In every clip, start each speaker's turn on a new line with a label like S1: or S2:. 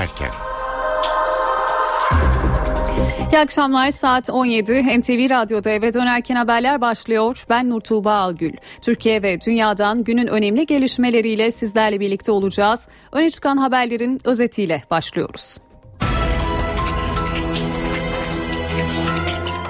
S1: dönerken.
S2: İyi akşamlar saat 17 NTV Radyo'da eve dönerken haberler başlıyor. Ben Nur Tuğba Algül. Türkiye ve dünyadan günün önemli gelişmeleriyle sizlerle birlikte olacağız. Öne çıkan haberlerin özetiyle başlıyoruz.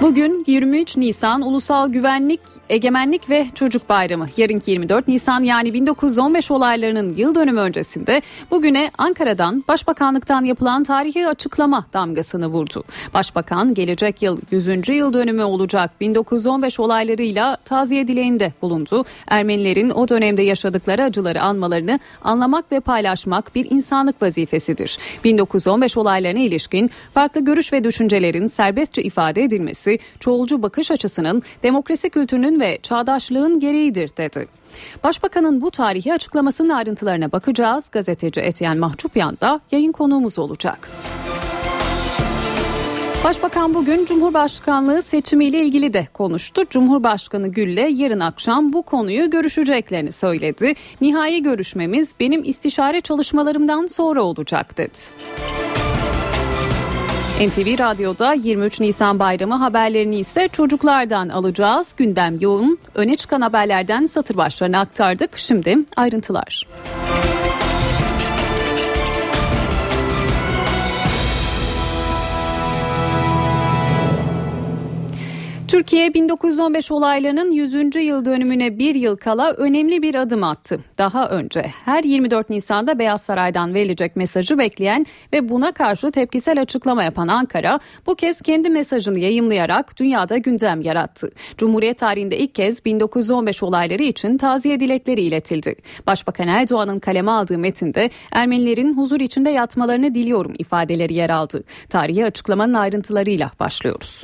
S2: Bugün 23 Nisan Ulusal Güvenlik, Egemenlik ve Çocuk Bayramı. Yarınki 24 Nisan yani 1915 olaylarının yıl dönümü öncesinde bugüne Ankara'dan Başbakanlıktan yapılan tarihi açıklama damgasını vurdu. Başbakan gelecek yıl 100. yıl dönümü olacak 1915 olaylarıyla taziye dileğinde bulundu. Ermenilerin o dönemde yaşadıkları acıları anmalarını anlamak ve paylaşmak bir insanlık vazifesidir. 1915 olaylarına ilişkin farklı görüş ve düşüncelerin serbestçe ifade edilmesi demokrasi, çoğulcu bakış açısının demokrasi kültürünün ve çağdaşlığın gereğidir dedi. Başbakanın bu tarihi açıklamasının ayrıntılarına bakacağız. Gazeteci Etiyen Mahçupyan da yayın konuğumuz olacak. Başbakan bugün Cumhurbaşkanlığı seçimiyle ilgili de konuştu. Cumhurbaşkanı Gül'le yarın akşam bu konuyu görüşeceklerini söyledi. Nihai görüşmemiz benim istişare çalışmalarımdan sonra olacak dedi. NTV Radyo'da 23 Nisan Bayramı haberlerini ise çocuklardan alacağız. Gündem yoğun. Öne çıkan haberlerden satır başlarını aktardık. Şimdi ayrıntılar. Müzik Türkiye 1915 olaylarının 100. yıl dönümüne bir yıl kala önemli bir adım attı. Daha önce her 24 Nisan'da Beyaz Saray'dan verilecek mesajı bekleyen ve buna karşı tepkisel açıklama yapan Ankara bu kez kendi mesajını yayımlayarak dünyada gündem yarattı. Cumhuriyet tarihinde ilk kez 1915 olayları için taziye dilekleri iletildi. Başbakan Erdoğan'ın kaleme aldığı metinde Ermenilerin huzur içinde yatmalarını diliyorum ifadeleri yer aldı. Tarihi açıklamanın ayrıntılarıyla başlıyoruz.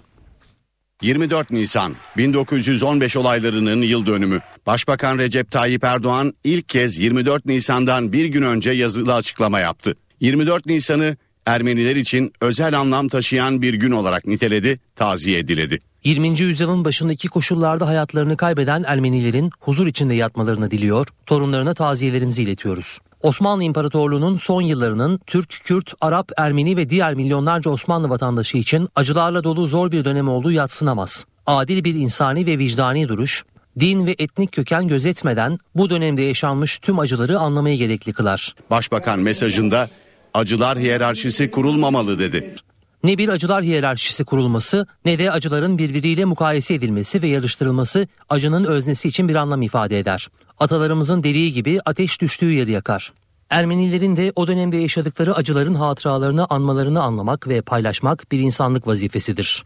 S3: 24 Nisan 1915 olaylarının yıl dönümü. Başbakan Recep Tayyip Erdoğan ilk kez 24 Nisan'dan bir gün önce yazılı açıklama yaptı. 24 Nisan'ı Ermeniler için özel anlam taşıyan bir gün olarak niteledi, taziye diledi.
S4: 20. yüzyılın başındaki koşullarda hayatlarını kaybeden Ermenilerin huzur içinde yatmalarını diliyor, torunlarına taziyelerimizi iletiyoruz. Osmanlı İmparatorluğu'nun son yıllarının Türk, Kürt, Arap, Ermeni ve diğer milyonlarca Osmanlı vatandaşı için acılarla dolu zor bir dönem olduğu yatsınamaz. Adil bir insani ve vicdani duruş, din ve etnik köken gözetmeden bu dönemde yaşanmış tüm acıları anlamayı gerekli kılar.
S3: Başbakan mesajında acılar hiyerarşisi kurulmamalı dedi.
S4: Ne bir acılar hiyerarşisi kurulması ne de acıların birbiriyle mukayese edilmesi ve yarıştırılması acının öznesi için bir anlam ifade eder. Atalarımızın dediği gibi ateş düştüğü yeri yakar. Ermenilerin de o dönemde yaşadıkları acıların hatıralarını anmalarını anlamak ve paylaşmak bir insanlık vazifesidir.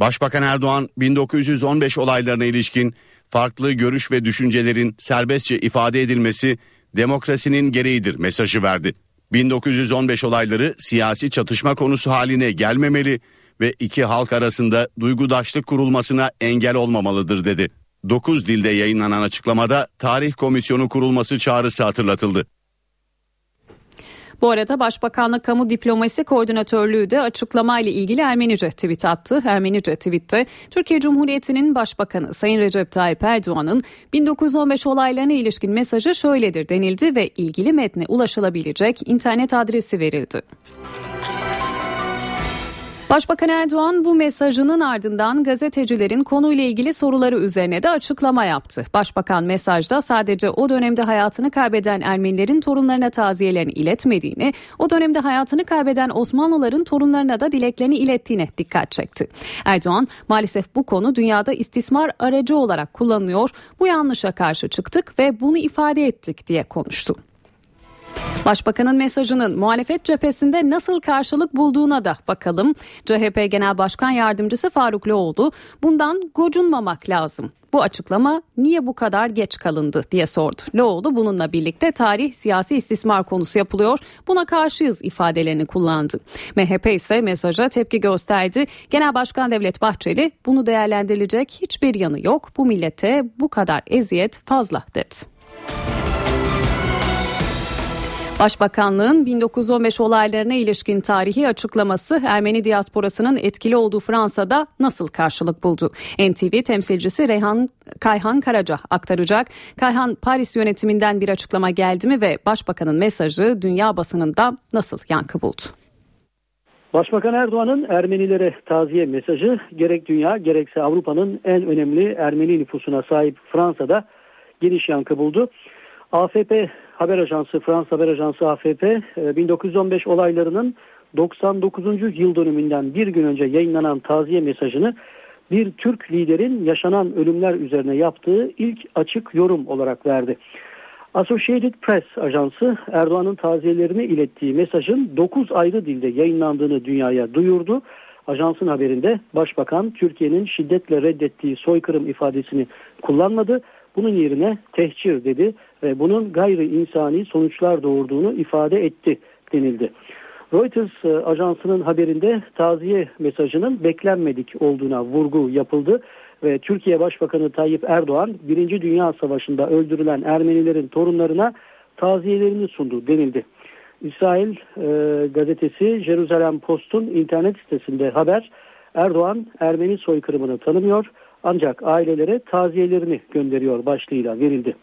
S3: Başbakan Erdoğan 1915 olaylarına ilişkin farklı görüş ve düşüncelerin serbestçe ifade edilmesi demokrasinin gereğidir mesajı verdi. 1915 olayları siyasi çatışma konusu haline gelmemeli ve iki halk arasında duygudaşlık kurulmasına engel olmamalıdır dedi. 9 dilde yayınlanan açıklamada tarih komisyonu kurulması çağrısı hatırlatıldı.
S2: Bu arada Başbakanlık Kamu Diplomasi Koordinatörlüğü de açıklamayla ilgili Ermenice tweet attı. Ermenice tweette Türkiye Cumhuriyeti'nin Başbakanı Sayın Recep Tayyip Erdoğan'ın 1915 olaylarına ilişkin mesajı şöyledir denildi ve ilgili metne ulaşılabilecek internet adresi verildi. Başbakan Erdoğan bu mesajının ardından gazetecilerin konuyla ilgili soruları üzerine de açıklama yaptı. Başbakan mesajda sadece o dönemde hayatını kaybeden Ermenilerin torunlarına taziyelerini iletmediğini, o dönemde hayatını kaybeden Osmanlıların torunlarına da dileklerini ilettiğine dikkat çekti. Erdoğan maalesef bu konu dünyada istismar aracı olarak kullanılıyor. Bu yanlışa karşı çıktık ve bunu ifade ettik diye konuştu. Başbakanın mesajının muhalefet cephesinde nasıl karşılık bulduğuna da bakalım. CHP Genel Başkan Yardımcısı Faruk Loğlu bundan gocunmamak lazım. Bu açıklama niye bu kadar geç kalındı diye sordu. Loğlu bununla birlikte tarih siyasi istismar konusu yapılıyor. Buna karşıyız ifadelerini kullandı. MHP ise mesaja tepki gösterdi. Genel Başkan Devlet Bahçeli bunu değerlendirilecek hiçbir yanı yok. Bu millete bu kadar eziyet fazla dedi. Başbakanlığın 1915 olaylarına ilişkin tarihi açıklaması Ermeni diasporasının etkili olduğu Fransa'da nasıl karşılık buldu? NTV temsilcisi Reyhan Kayhan Karaca aktaracak. Kayhan Paris yönetiminden bir açıklama geldi mi ve başbakanın mesajı dünya basınında nasıl yankı buldu?
S1: Başbakan Erdoğan'ın Ermenilere taziye mesajı gerek dünya gerekse Avrupa'nın en önemli Ermeni nüfusuna sahip Fransa'da geniş yankı buldu. AFP haber ajansı Fransa haber ajansı AFP 1915 e, olaylarının 99. yıl dönümünden bir gün önce yayınlanan taziye mesajını bir Türk liderin yaşanan ölümler üzerine yaptığı ilk açık yorum olarak verdi. Associated Press ajansı Erdoğan'ın taziyelerini ilettiği mesajın 9 ayrı dilde yayınlandığını dünyaya duyurdu. Ajansın haberinde Başbakan Türkiye'nin şiddetle reddettiği soykırım ifadesini kullanmadı. Bunun yerine tehcir dedi ve bunun gayri insani sonuçlar doğurduğunu ifade etti denildi. Reuters e, ajansının haberinde taziye mesajının beklenmedik olduğuna vurgu yapıldı ve Türkiye Başbakanı Tayyip Erdoğan Birinci Dünya Savaşı'nda öldürülen Ermenilerin torunlarına taziyelerini sundu denildi. İsrail e, gazetesi Jerusalem Post'un internet sitesinde haber Erdoğan Ermeni soykırımını tanımıyor ancak ailelere taziyelerini gönderiyor başlığıyla verildi.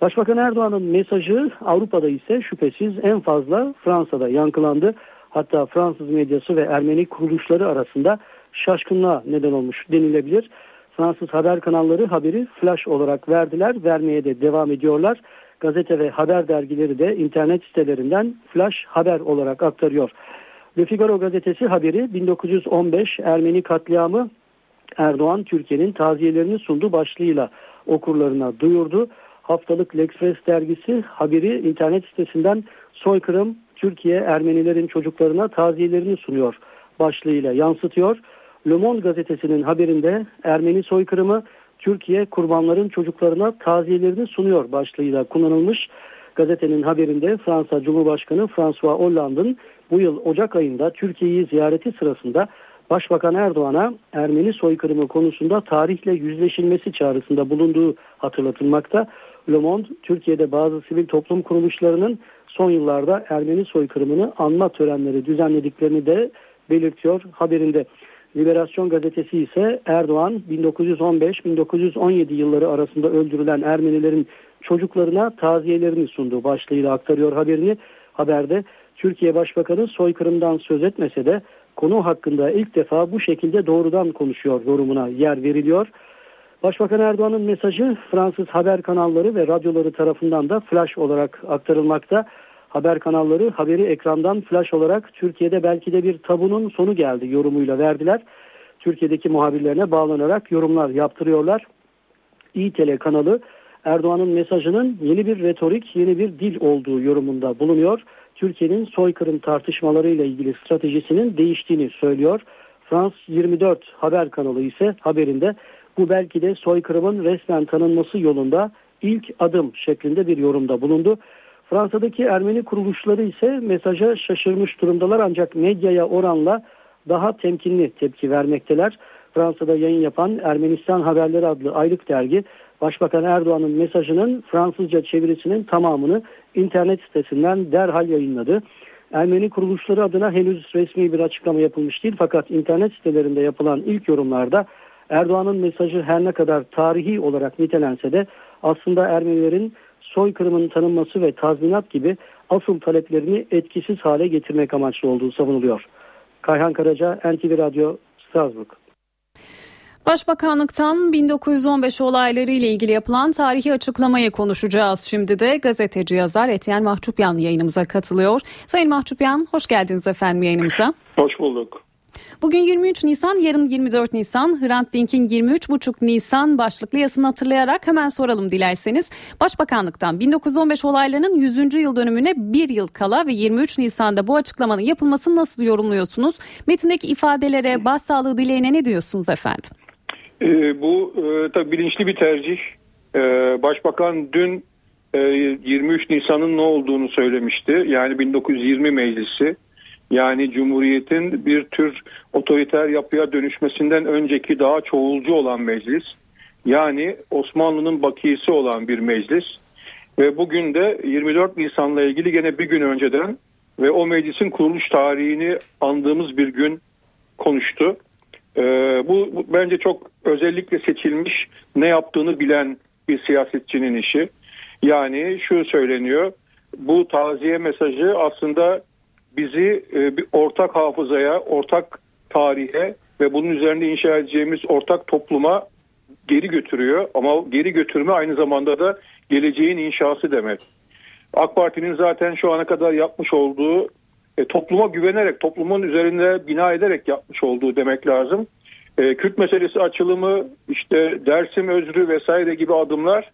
S1: Başbakan Erdoğan'ın mesajı Avrupa'da ise şüphesiz en fazla Fransa'da yankılandı. Hatta Fransız medyası ve Ermeni kuruluşları arasında şaşkınlığa neden olmuş denilebilir. Fransız haber kanalları haberi flash olarak verdiler, vermeye de devam ediyorlar. Gazete ve haber dergileri de internet sitelerinden flash haber olarak aktarıyor. Le Figaro gazetesi haberi 1915 Ermeni katliamı Erdoğan Türkiye'nin taziyelerini sundu başlığıyla okurlarına duyurdu. Haftalık L'Express dergisi haberi internet sitesinden soykırım Türkiye Ermenilerin çocuklarına taziyelerini sunuyor başlığıyla yansıtıyor. Le Monde gazetesinin haberinde Ermeni soykırımı Türkiye kurbanların çocuklarına taziyelerini sunuyor başlığıyla kullanılmış. Gazetenin haberinde Fransa Cumhurbaşkanı François Hollande'ın bu yıl Ocak ayında Türkiye'yi ziyareti sırasında Başbakan Erdoğan'a Ermeni soykırımı konusunda tarihle yüzleşilmesi çağrısında bulunduğu hatırlatılmakta. Le Monde, Türkiye'de bazı sivil toplum kuruluşlarının son yıllarda Ermeni soykırımını anma törenleri düzenlediklerini de belirtiyor haberinde. Liberasyon gazetesi ise Erdoğan 1915-1917 yılları arasında öldürülen Ermenilerin çocuklarına taziyelerini sundu başlığıyla aktarıyor haberini. Haberde Türkiye Başbakanı soykırımdan söz etmese de konu hakkında ilk defa bu şekilde doğrudan konuşuyor yorumuna yer veriliyor. Başbakan Erdoğan'ın mesajı Fransız haber kanalları ve radyoları tarafından da flash olarak aktarılmakta. Haber kanalları haberi ekrandan flash olarak Türkiye'de belki de bir tabunun sonu geldi yorumuyla verdiler. Türkiye'deki muhabirlerine bağlanarak yorumlar yaptırıyorlar. İTele kanalı Erdoğan'ın mesajının yeni bir retorik, yeni bir dil olduğu yorumunda bulunuyor. Türkiye'nin soykırım tartışmalarıyla ilgili stratejisinin değiştiğini söylüyor. Frans 24 haber kanalı ise haberinde bu belki de soykırımın resmen tanınması yolunda ilk adım şeklinde bir yorumda bulundu. Fransa'daki Ermeni kuruluşları ise mesaja şaşırmış durumdalar ancak medyaya oranla daha temkinli tepki vermekteler. Fransa'da yayın yapan Ermenistan Haberleri adlı aylık dergi Başbakan Erdoğan'ın mesajının Fransızca çevirisinin tamamını internet sitesinden derhal yayınladı. Ermeni kuruluşları adına henüz resmi bir açıklama yapılmış değil fakat internet sitelerinde yapılan ilk yorumlarda Erdoğan'ın mesajı her ne kadar tarihi olarak nitelense de aslında Ermenilerin soykırımın tanınması ve tazminat gibi asıl taleplerini etkisiz hale getirmek amaçlı olduğu savunuluyor. Kayhan Karaca, NTV Radyo, Strasbourg.
S2: Başbakanlıktan 1915 olayları ile ilgili yapılan tarihi açıklamayı konuşacağız. Şimdi de gazeteci yazar Etyen Mahçupyan yayınımıza katılıyor. Sayın Mahçupyan hoş geldiniz efendim yayınımıza.
S5: Hoş bulduk.
S2: Bugün 23 Nisan, yarın 24 Nisan. Hrant Dink'in 23,5 Nisan başlıklı yazını hatırlayarak hemen soralım dilerseniz. Başbakanlıktan 1915 olaylarının 100. yıl dönümüne bir yıl kala ve 23 Nisan'da bu açıklamanın yapılmasını nasıl yorumluyorsunuz? Metindeki ifadelere, başsağlığı dileğine ne diyorsunuz efendim?
S5: E, bu e, tabii bilinçli bir tercih. E, Başbakan dün e, 23 Nisan'ın ne olduğunu söylemişti. Yani 1920 meclisi. Yani Cumhuriyet'in bir tür otoriter yapıya dönüşmesinden önceki daha çoğulcu olan meclis. Yani Osmanlı'nın bakiyesi olan bir meclis. Ve bugün de 24 Nisan'la ilgili gene bir gün önceden ve o meclisin kuruluş tarihini andığımız bir gün konuştu. Ee, bu, bu bence çok özellikle seçilmiş ne yaptığını bilen bir siyasetçinin işi. Yani şu söyleniyor bu taziye mesajı aslında bizi e, bir ortak hafızaya, ortak tarihe ve bunun üzerinde inşa edeceğimiz ortak topluma geri götürüyor. Ama geri götürme aynı zamanda da geleceğin inşası demek. AK Parti'nin zaten şu ana kadar yapmış olduğu e, topluma güvenerek, toplumun üzerinde bina ederek yapmış olduğu demek lazım. E, Kürt meselesi açılımı, işte Dersim özrü vesaire gibi adımlar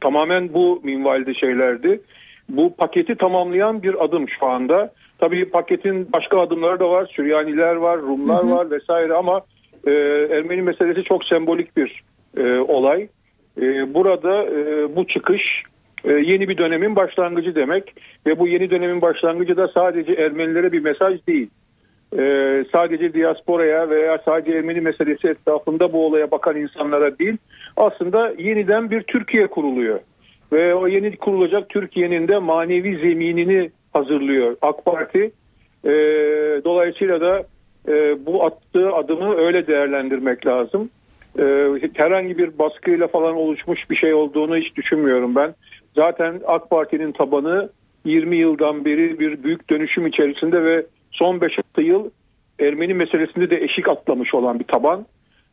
S5: tamamen bu minvalde şeylerdi. Bu paketi tamamlayan bir adım şu anda. Tabii paketin başka adımları da var. Süryaniler var, Rumlar hı hı. var vesaire ama e, Ermeni meselesi çok sembolik bir e, olay. E, burada e, bu çıkış yeni bir dönemin başlangıcı demek ve bu yeni dönemin başlangıcı da sadece Ermenilere bir mesaj değil. E, sadece diasporaya veya sadece Ermeni meselesi etrafında bu olaya bakan insanlara değil aslında yeniden bir Türkiye kuruluyor. Ve o yeni kurulacak Türkiye'nin de manevi zeminini hazırlıyor AK Parti. E, dolayısıyla da e, bu attığı adımı öyle değerlendirmek lazım. E, herhangi bir baskıyla falan oluşmuş bir şey olduğunu hiç düşünmüyorum ben. Zaten AK Parti'nin tabanı 20 yıldan beri bir büyük dönüşüm içerisinde ve son 5-6 yıl Ermeni meselesinde de eşik atlamış olan bir taban.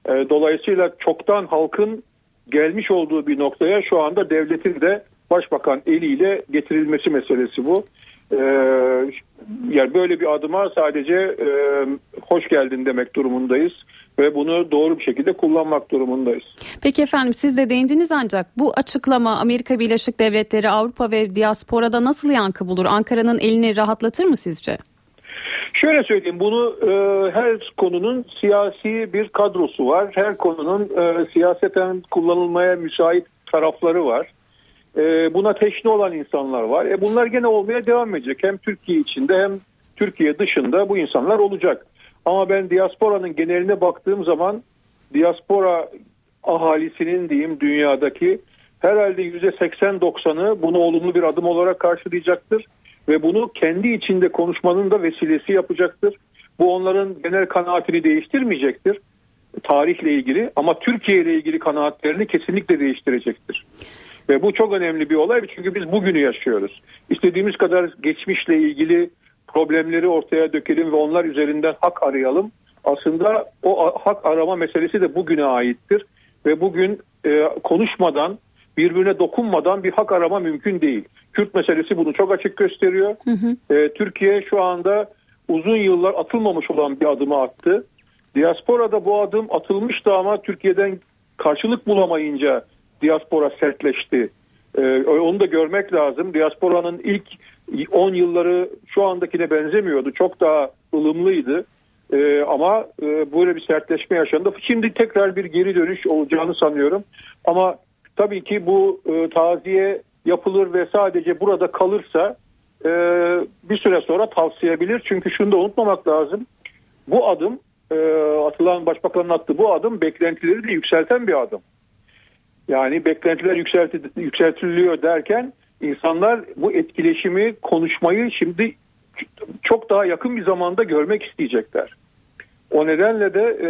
S5: E, dolayısıyla çoktan halkın gelmiş olduğu bir noktaya şu anda devletin de başbakan eliyle getirilmesi meselesi bu. Ee, yani böyle bir adıma sadece e, hoş geldin demek durumundayız ve bunu doğru bir şekilde kullanmak durumundayız.
S2: Peki efendim siz de değindiniz ancak bu açıklama Amerika Birleşik Devletleri, Avrupa ve diasporada nasıl yankı bulur? Ankara'nın elini rahatlatır mı sizce?
S5: Şöyle söyleyeyim bunu e, her konunun siyasi bir kadrosu var. Her konunun e, siyaseten kullanılmaya müsait tarafları var. E, buna teşne olan insanlar var. E, bunlar gene olmaya devam edecek. Hem Türkiye içinde hem Türkiye dışında bu insanlar olacak. Ama ben diasporanın geneline baktığım zaman diaspora ahalisinin diyeyim dünyadaki herhalde %80-90'ı bunu olumlu bir adım olarak karşılayacaktır ve bunu kendi içinde konuşmanın da vesilesi yapacaktır. Bu onların genel kanaatini değiştirmeyecektir tarihle ilgili ama Türkiye ile ilgili kanaatlerini kesinlikle değiştirecektir. Ve bu çok önemli bir olay çünkü biz bugünü yaşıyoruz. İstediğimiz kadar geçmişle ilgili problemleri ortaya dökelim ve onlar üzerinden hak arayalım. Aslında o hak arama meselesi de bugüne aittir ve bugün e, konuşmadan birbirine dokunmadan bir hak arama mümkün değil. Kürt meselesi bunu çok açık gösteriyor. Hı hı. E, Türkiye şu anda uzun yıllar atılmamış olan bir adımı attı. Diasporada bu adım atılmıştı ama Türkiye'den karşılık bulamayınca diaspora sertleşti. E, onu da görmek lazım. Diasporanın ilk 10 yılları şu andakine benzemiyordu. Çok daha ılımlıydı. E, ama e, böyle bir sertleşme yaşandı. Şimdi tekrar bir geri dönüş olacağını sanıyorum. Ama tabii ki bu e, taziye yapılır ve sadece burada kalırsa e, bir süre sonra tavsiyebilir. Çünkü şunu da unutmamak lazım. Bu adım e, atılan başbakanın attığı bu adım beklentileri de yükselten bir adım. Yani beklentiler yükselti, yükseltiliyor derken insanlar bu etkileşimi, konuşmayı şimdi çok daha yakın bir zamanda görmek isteyecekler. O nedenle de e,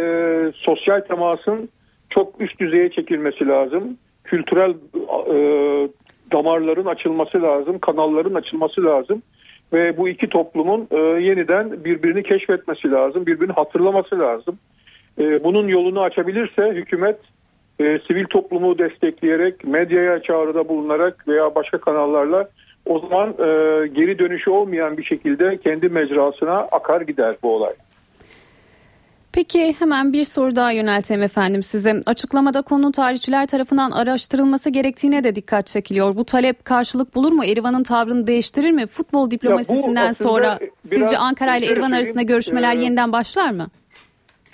S5: sosyal temasın çok üst düzeye çekilmesi lazım. Kültürel e, damarların açılması lazım, kanalların açılması lazım ve bu iki toplumun e, yeniden birbirini keşfetmesi lazım, birbirini hatırlaması lazım. E, bunun yolunu açabilirse hükümet e, sivil toplumu destekleyerek, medyaya çağrıda bulunarak veya başka kanallarla o zaman e, geri dönüşü olmayan bir şekilde kendi mecrasına akar gider bu olay.
S2: Peki hemen bir soru daha yönelteyim efendim size. Açıklamada konu tarihçiler tarafından araştırılması gerektiğine de dikkat çekiliyor. Bu talep karşılık bulur mu? Erivan'ın tavrını değiştirir mi? Futbol diplomasisinden sonra sizce Ankara ile Erivan arasında görüşmeler e, yeniden başlar mı?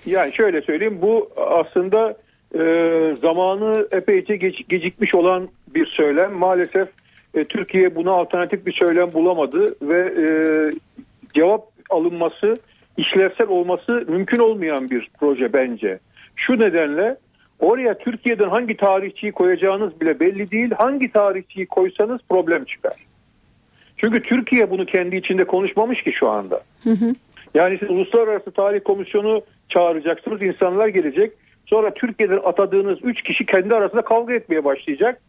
S5: Yani şöyle söyleyeyim bu aslında e, zamanı epeyce geç, gecikmiş olan bir söylem. Maalesef e, Türkiye buna alternatif bir söylem bulamadı ve e, cevap alınması işlevsel olması mümkün olmayan bir proje bence. Şu nedenle oraya Türkiye'den hangi tarihçiyi koyacağınız bile belli değil. Hangi tarihçiyi koysanız problem çıkar. Çünkü Türkiye bunu kendi içinde konuşmamış ki şu anda. Hı hı. Yani siz Uluslararası Tarih Komisyonu çağıracaksınız, insanlar gelecek. Sonra Türkiye'den atadığınız 3 kişi kendi arasında kavga etmeye başlayacak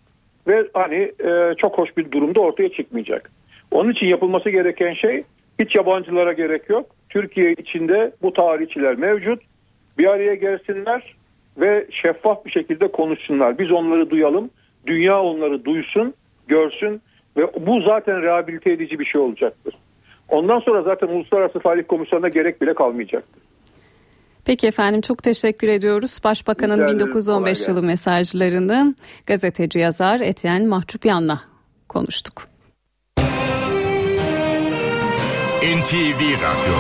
S5: ve hani e, çok hoş bir durumda ortaya çıkmayacak. Onun için yapılması gereken şey Hiç yabancılara gerek yok. Türkiye içinde bu tarihçiler mevcut. Bir araya gelsinler ve şeffaf bir şekilde konuşsunlar. Biz onları duyalım. Dünya onları duysun, görsün ve bu zaten rehabilite edici bir şey olacaktır. Ondan sonra zaten Uluslararası Faaliyet Komisyonu'na gerek bile kalmayacaktır.
S2: Peki efendim çok teşekkür ediyoruz. Başbakanın 1915 yılı mesajlarını gazeteci yazar Etyen Mahçupyan'la konuştuk. NTV Radyo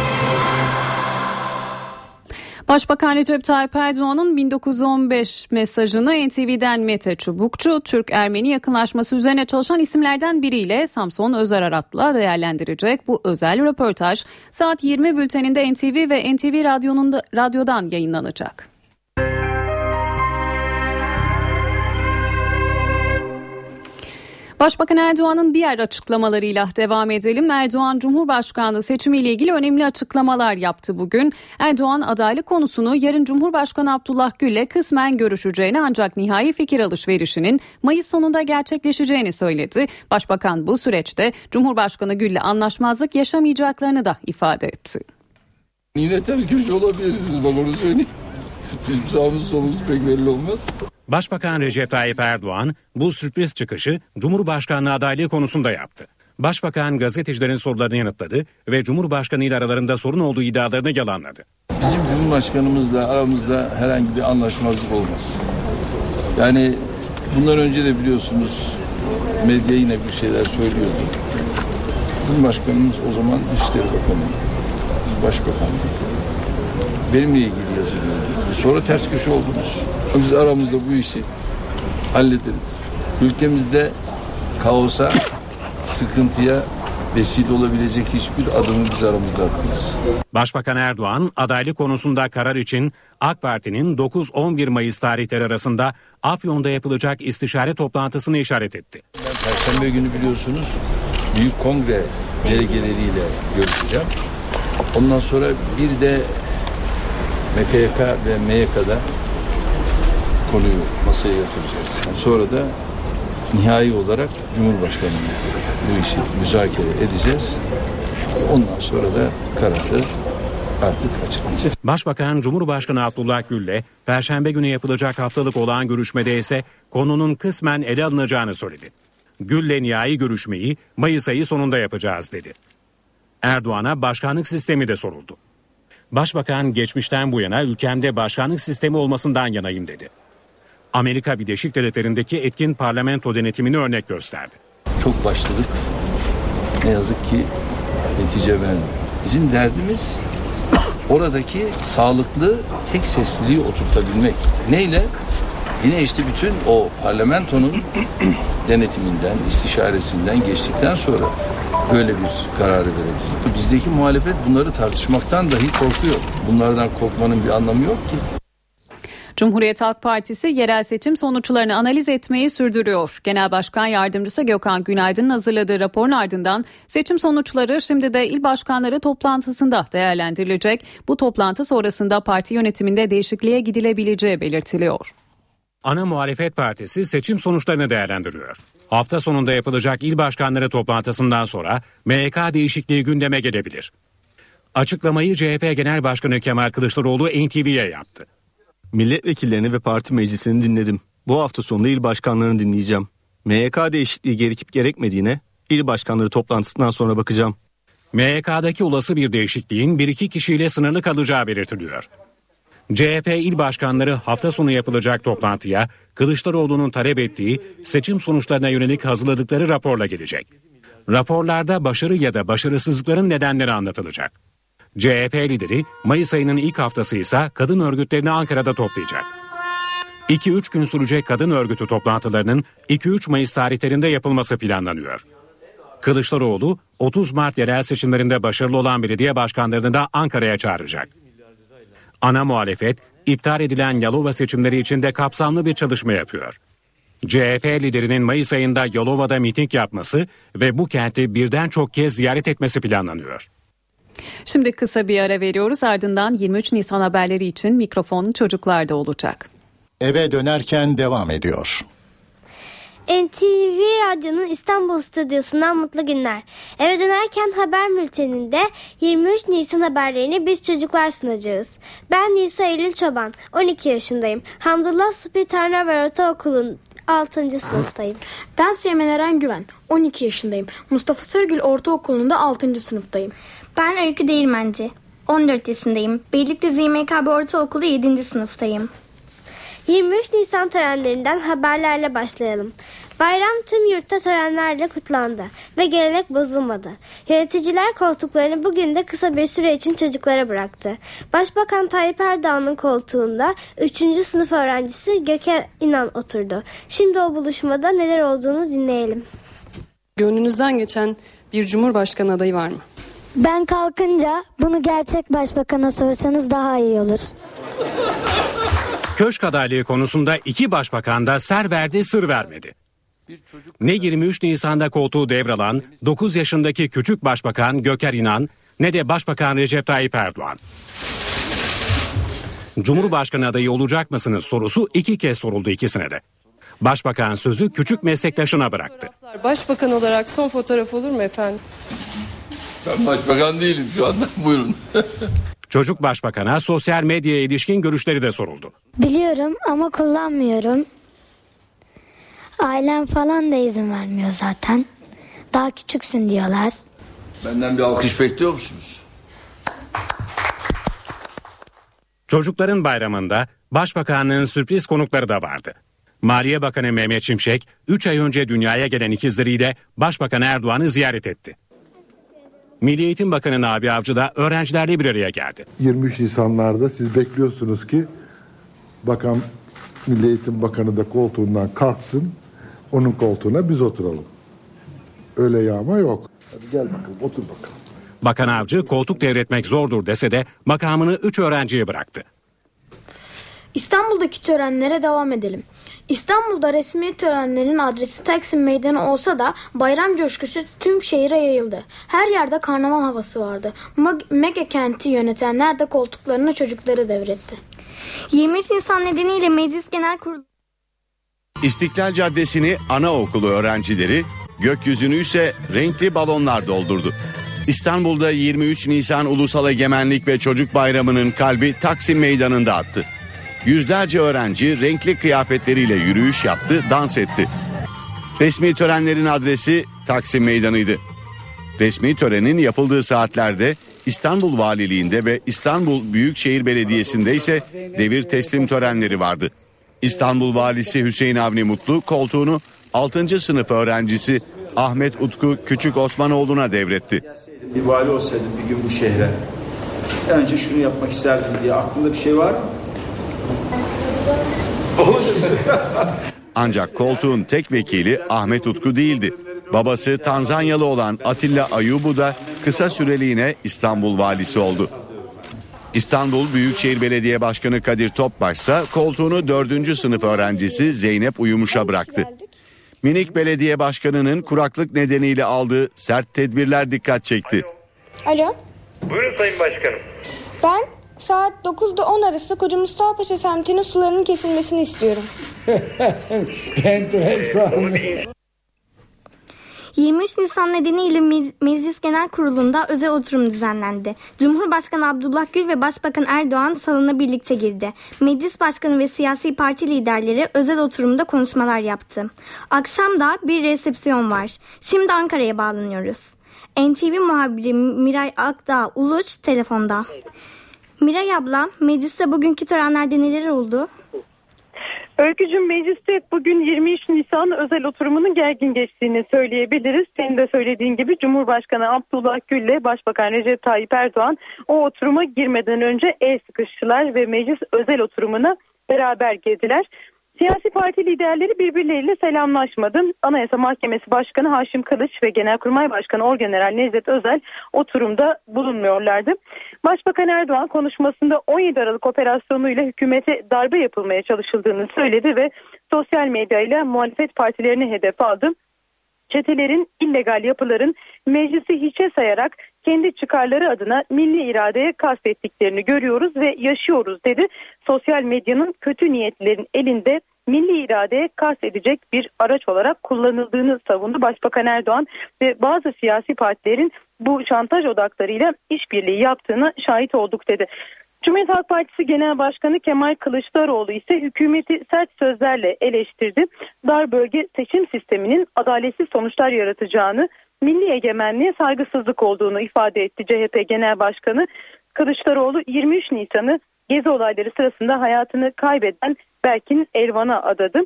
S2: Başbakan Recep Tayyip Erdoğan'ın 1915 mesajını NTV'den Mete Çubukçu, Türk-Ermeni yakınlaşması üzerine çalışan isimlerden biriyle Samson Özer Arat'la değerlendirecek. Bu özel röportaj saat 20 bülteninde NTV ve NTV Radyo'nun da, radyodan yayınlanacak. Başbakan Erdoğan'ın diğer açıklamalarıyla devam edelim. Erdoğan Cumhurbaşkanlığı seçimiyle ilgili önemli açıklamalar yaptı bugün. Erdoğan adaylık konusunu yarın Cumhurbaşkanı Abdullah Gül'le kısmen görüşeceğini ancak nihai fikir alışverişinin Mayıs sonunda gerçekleşeceğini söyledi. Başbakan bu süreçte Cumhurbaşkanı Gül'le anlaşmazlık yaşamayacaklarını da ifade etti.
S6: Yine ters köşe olabilirsiniz bak onu söyleyeyim. Bizim sağımız solumuz pek belli olmaz.
S7: Başbakan Recep Tayyip Erdoğan bu sürpriz çıkışı Cumhurbaşkanlığı adaylığı konusunda yaptı. Başbakan gazetecilerin sorularını yanıtladı ve Cumhurbaşkanı ile aralarında sorun olduğu iddialarını yalanladı.
S6: Bizim Cumhurbaşkanımızla aramızda herhangi bir anlaşmazlık olmaz. Yani bundan önce de biliyorsunuz medya yine bir şeyler söylüyordu. Cumhurbaşkanımız o zaman Dışişleri Bakanı, biz Başbakanlık. Benimle ilgili yazılıyordu. Sonra ters köşe oldunuz. Biz aramızda bu işi hallederiz. Ülkemizde kaosa, sıkıntıya vesile olabilecek hiçbir adımı biz aramızda atmayız.
S7: Başbakan Erdoğan adaylık konusunda karar için AK Parti'nin 9-11 Mayıs tarihleri arasında Afyon'da yapılacak istişare toplantısını işaret etti.
S6: Ben Perşembe günü biliyorsunuz büyük kongre delegeleriyle görüşeceğim. Ondan sonra bir de MKYK ve MYK'da konuyu masaya yatıracağız. Yani sonra da nihai olarak Cumhurbaşkanı'nın bu işi müzakere edeceğiz. Ondan sonra da kararı artık açıklayacağız.
S7: Başbakan Cumhurbaşkanı Abdullah Gül'le Perşembe günü yapılacak haftalık olan görüşmede ise konunun kısmen ele alınacağını söyledi. Gül'le nihai görüşmeyi Mayıs ayı sonunda yapacağız dedi. Erdoğan'a başkanlık sistemi de soruldu. Başbakan geçmişten bu yana ülkemde başkanlık sistemi olmasından yanayım dedi. Amerika Birleşik Devletleri'ndeki etkin parlamento denetimini örnek gösterdi.
S6: Çok başladık. Ne yazık ki netice vermiyor. Bizim derdimiz oradaki sağlıklı tek sesliliği oturtabilmek. Neyle? Yine işte bütün o parlamentonun denetiminden, istişaresinden geçtikten sonra böyle bir kararı verebilir. Bizdeki muhalefet bunları tartışmaktan dahi korkuyor. Bunlardan korkmanın bir anlamı yok ki.
S2: Cumhuriyet Halk Partisi yerel seçim sonuçlarını analiz etmeyi sürdürüyor. Genel Başkan Yardımcısı Gökhan Günaydın'ın hazırladığı raporun ardından seçim sonuçları şimdi de il başkanları toplantısında değerlendirilecek. Bu toplantı sonrasında parti yönetiminde değişikliğe gidilebileceği belirtiliyor.
S7: Ana Muhalefet Partisi seçim sonuçlarını değerlendiriyor. Hafta sonunda yapılacak il başkanları toplantısından sonra MYK değişikliği gündeme gelebilir. Açıklamayı CHP Genel Başkanı Kemal Kılıçdaroğlu NTV'ye yaptı.
S8: Milletvekillerini ve parti meclisini dinledim. Bu hafta sonunda il başkanlarını dinleyeceğim. MYK değişikliği gerekip gerekmediğine il başkanları toplantısından sonra bakacağım.
S7: MYK'daki olası bir değişikliğin bir iki kişiyle sınırlı kalacağı belirtiliyor. CHP il başkanları hafta sonu yapılacak toplantıya Kılıçdaroğlu'nun talep ettiği seçim sonuçlarına yönelik hazırladıkları raporla gelecek. Raporlarda başarı ya da başarısızlıkların nedenleri anlatılacak. CHP lideri Mayıs ayının ilk haftası ise kadın örgütlerini Ankara'da toplayacak. 2-3 gün sürecek kadın örgütü toplantılarının 2-3 Mayıs tarihlerinde yapılması planlanıyor. Kılıçdaroğlu 30 Mart yerel seçimlerinde başarılı olan belediye başkanlarını da Ankara'ya çağıracak. Ana muhalefet iptal edilen Yalova seçimleri için de kapsamlı bir çalışma yapıyor. CHP liderinin Mayıs ayında Yalova'da miting yapması ve bu kenti birden çok kez ziyaret etmesi planlanıyor.
S2: Şimdi kısa bir ara veriyoruz ardından 23 Nisan haberleri için mikrofon çocuklarda olacak.
S9: Eve dönerken devam ediyor. NTV Radyo'nun İstanbul stüdyosundan mutlu günler. Eve dönerken haber bülteninde 23 Nisan haberlerini biz çocuklar sunacağız. Ben Nisa Eylül Çoban, 12 yaşındayım. Hamdullah Supi Tarnaver Ortaokulu'nun 6. sınıftayım.
S10: Ben Seymen Eren Güven, 12 yaşındayım. Mustafa Sarıgül Ortaokulu'nda 6. sınıftayım.
S11: Ben Öykü Değirmenci, 14 yaşındayım. Beylikdüzü İMKB Ortaokulu 7. sınıftayım.
S9: 23 Nisan törenlerinden haberlerle başlayalım. Bayram tüm yurtta törenlerle kutlandı ve gelenek bozulmadı. Yöneticiler koltuklarını bugün de kısa bir süre için çocuklara bıraktı. Başbakan Tayyip Erdoğan'ın koltuğunda 3. sınıf öğrencisi Göker İnan oturdu. Şimdi o buluşmada neler olduğunu dinleyelim.
S12: Gönlünüzden geçen bir cumhurbaşkanı adayı var mı?
S13: Ben kalkınca bunu gerçek başbakana sorsanız daha iyi olur.
S7: Köşk adaylığı konusunda iki başbakan da ser verdi sır vermedi. Ne 23 Nisan'da koltuğu devralan 9 yaşındaki küçük başbakan Göker İnan ne de başbakan Recep Tayyip Erdoğan. Cumhurbaşkanı adayı olacak mısınız sorusu iki kez soruldu ikisine de. Başbakan sözü küçük meslektaşına bıraktı.
S12: Başbakan olarak son fotoğraf olur mu efendim?
S6: Ben başbakan değilim şu anda. Buyurun.
S7: Çocuk başbakana sosyal medyaya ilişkin görüşleri de soruldu.
S13: Biliyorum ama kullanmıyorum. Ailem falan da izin vermiyor zaten. Daha küçüksün diyorlar.
S6: Benden bir alkış bekliyor musunuz?
S7: Çocukların bayramında Başbakanlığın sürpriz konukları da vardı. Maliye Bakanı Mehmet Şimşek 3 ay önce dünyaya gelen ikizleriyle Başbakan Erdoğan'ı ziyaret etti. Milli Eğitim Bakanı Nabi Avcı da öğrencilerle bir araya geldi.
S14: 23 Nisanlarda siz bekliyorsunuz ki Bakan Milli Eğitim Bakanı da koltuğundan kalksın, onun koltuğuna biz oturalım. Öyle yağma yok. Hadi gel bakalım, otur bakalım.
S7: Bakan Avcı koltuk devretmek zordur dese de makamını 3 öğrenciye bıraktı.
S10: İstanbul'daki törenlere devam edelim. İstanbul'da resmi törenlerin adresi Taksim Meydanı olsa da bayram coşkusu tüm şehire yayıldı. Her yerde karnaval havası vardı. Mag- Mega kenti yönetenler de koltuklarına çocukları devretti.
S11: 23 Nisan nedeniyle Meclis Genel Kurulu
S3: İstiklal Caddesi'ni anaokulu öğrencileri, gökyüzünü ise renkli balonlar doldurdu. İstanbul'da 23 Nisan Ulusal Egemenlik ve Çocuk Bayramı'nın kalbi Taksim Meydanı'nda attı. Yüzlerce öğrenci renkli kıyafetleriyle yürüyüş yaptı, dans etti. Resmi törenlerin adresi Taksim Meydanı'ydı. Resmi törenin yapıldığı saatlerde İstanbul Valiliğinde ve İstanbul Büyükşehir Belediyesi'nde ise devir teslim törenleri vardı. İstanbul Valisi Hüseyin Avni Mutlu koltuğunu 6. sınıf öğrencisi Ahmet Utku Küçük Osmanoğlu'na devretti.
S15: Bir vali olsaydım bir gün bu şehre önce şunu yapmak isterdim diye aklında bir şey var mı?
S3: Ancak koltuğun tek vekili Ahmet Utku değildi. Babası Tanzanyalı olan Atilla Ayubu da kısa süreliğine İstanbul valisi oldu. İstanbul Büyükşehir Belediye Başkanı Kadir Topbaş ise koltuğunu 4. sınıf öğrencisi Zeynep Uyumuş'a bıraktı. Minik Belediye Başkanı'nın kuraklık nedeniyle aldığı sert tedbirler dikkat çekti.
S16: Alo.
S17: Buyurun Sayın Başkanım.
S16: Ben saat 9'da 10 arası Koca Mustafa Paşa semtinin sularının kesilmesini istiyorum.
S14: Enteresan.
S11: 23 Nisan nedeniyle Me- Meclis Genel Kurulu'nda özel oturum düzenlendi. Cumhurbaşkanı Abdullah Gül ve Başbakan Erdoğan salona birlikte girdi. Meclis Başkanı ve siyasi parti liderleri özel oturumda konuşmalar yaptı. Akşam da bir resepsiyon var. Şimdi Ankara'ya bağlanıyoruz. NTV muhabiri Miray Akdağ Uluç telefonda. Miray abla, mecliste bugünkü törenlerde neler oldu?
S18: Öykücüm mecliste bugün 23 Nisan özel oturumunun gergin geçtiğini söyleyebiliriz. Senin de söylediğin gibi Cumhurbaşkanı Abdullah Gül ile Başbakan Recep Tayyip Erdoğan o oturuma girmeden önce el sıkıştılar ve meclis özel oturumuna beraber girdiler. Siyasi parti liderleri birbirleriyle selamlaşmadı. Anayasa Mahkemesi Başkanı Haşim Kılıç ve Genelkurmay Başkanı Orgeneral Necdet Özel oturumda bulunmuyorlardı. Başbakan Erdoğan konuşmasında 17 Aralık operasyonuyla hükümete darbe yapılmaya çalışıldığını söyledi ve sosyal medyayla muhalefet partilerini hedef aldı. Çetelerin illegal yapıların meclisi hiçe sayarak kendi çıkarları adına milli iradeye kastettiklerini görüyoruz ve yaşıyoruz dedi. Sosyal medyanın kötü niyetlerin elinde milli iradeye edecek bir araç olarak kullanıldığını savundu Başbakan Erdoğan ve bazı siyasi partilerin bu şantaj odaklarıyla işbirliği yaptığını şahit olduk dedi. Cumhuriyet Halk Partisi Genel Başkanı Kemal Kılıçdaroğlu ise hükümeti sert sözlerle eleştirdi. Dar bölge seçim sisteminin adaletsiz sonuçlar yaratacağını, milli egemenliğe saygısızlık olduğunu ifade etti CHP Genel Başkanı. Kılıçdaroğlu 23 Nisan'ı gezi olayları sırasında hayatını kaybeden Berkin Elvan'a adadı.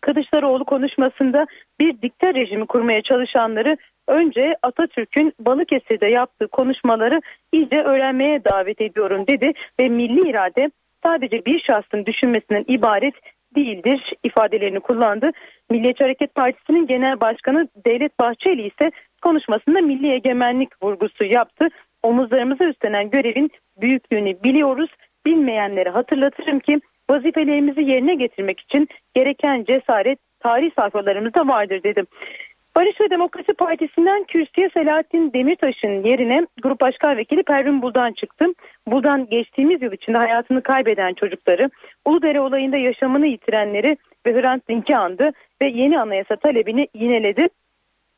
S18: Kılıçdaroğlu konuşmasında bir dikta rejimi kurmaya çalışanları önce Atatürk'ün Balıkesir'de yaptığı konuşmaları iyice öğrenmeye davet ediyorum dedi ve milli irade sadece bir şahsın düşünmesinden ibaret değildir ifadelerini kullandı. Milliyetçi Hareket Partisi'nin genel başkanı Devlet Bahçeli ise konuşmasında milli egemenlik vurgusu yaptı. Omuzlarımıza üstlenen görevin büyüklüğünü biliyoruz. Bilmeyenlere hatırlatırım ki vazifelerimizi yerine getirmek için gereken cesaret tarih sayfalarımızda vardır dedim. Barış ve Demokrasi Partisi'nden kürsüye Selahattin Demirtaş'ın yerine Grup Başkan Vekili Pervin Buldan çıktı. Buldan geçtiğimiz yıl içinde hayatını kaybeden çocukları, Uludere olayında yaşamını yitirenleri ve Hrant Dink'i andı ve yeni anayasa talebini yineledi.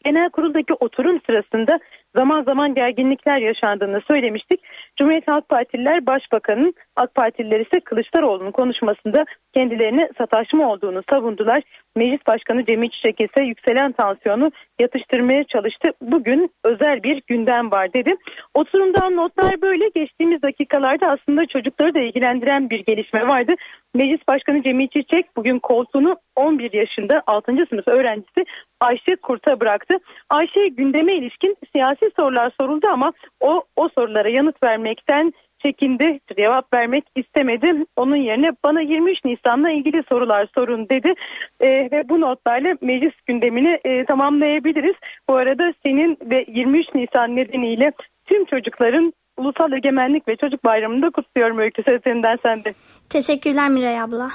S18: Genel kuruldaki oturum sırasında zaman zaman gerginlikler yaşandığını söylemiştik. Cumhuriyet Halk Partililer Başbakan'ın AK Partililer ise Kılıçdaroğlu'nun konuşmasında kendilerine sataşma olduğunu savundular. Meclis Başkanı Cemil Çiçek ise yükselen tansiyonu yatıştırmaya çalıştı. Bugün özel bir gündem var dedi. Oturumdan notlar böyle. Geçtiğimiz dakikalarda aslında çocukları da ilgilendiren bir gelişme vardı. Meclis Başkanı Cemil Çiçek bugün koltuğunu 11 yaşında 6. sınıf öğrencisi Ayşe Kurt'a bıraktı. Ayşe gündeme ilişkin siyasi sorular soruldu ama o o sorulara yanıt vermekten çekindi, cevap vermek istemedi. Onun yerine bana 23 Nisan'la ilgili sorular sorun dedi e, ve bu notlarla meclis gündemini e, tamamlayabiliriz. Bu arada senin ve 23 Nisan nedeniyle tüm çocukların Ulusal Egemenlik ve Çocuk Bayramı'nı da kutluyorum Öykü Seslerinden sende.
S11: Teşekkürler Miray abla.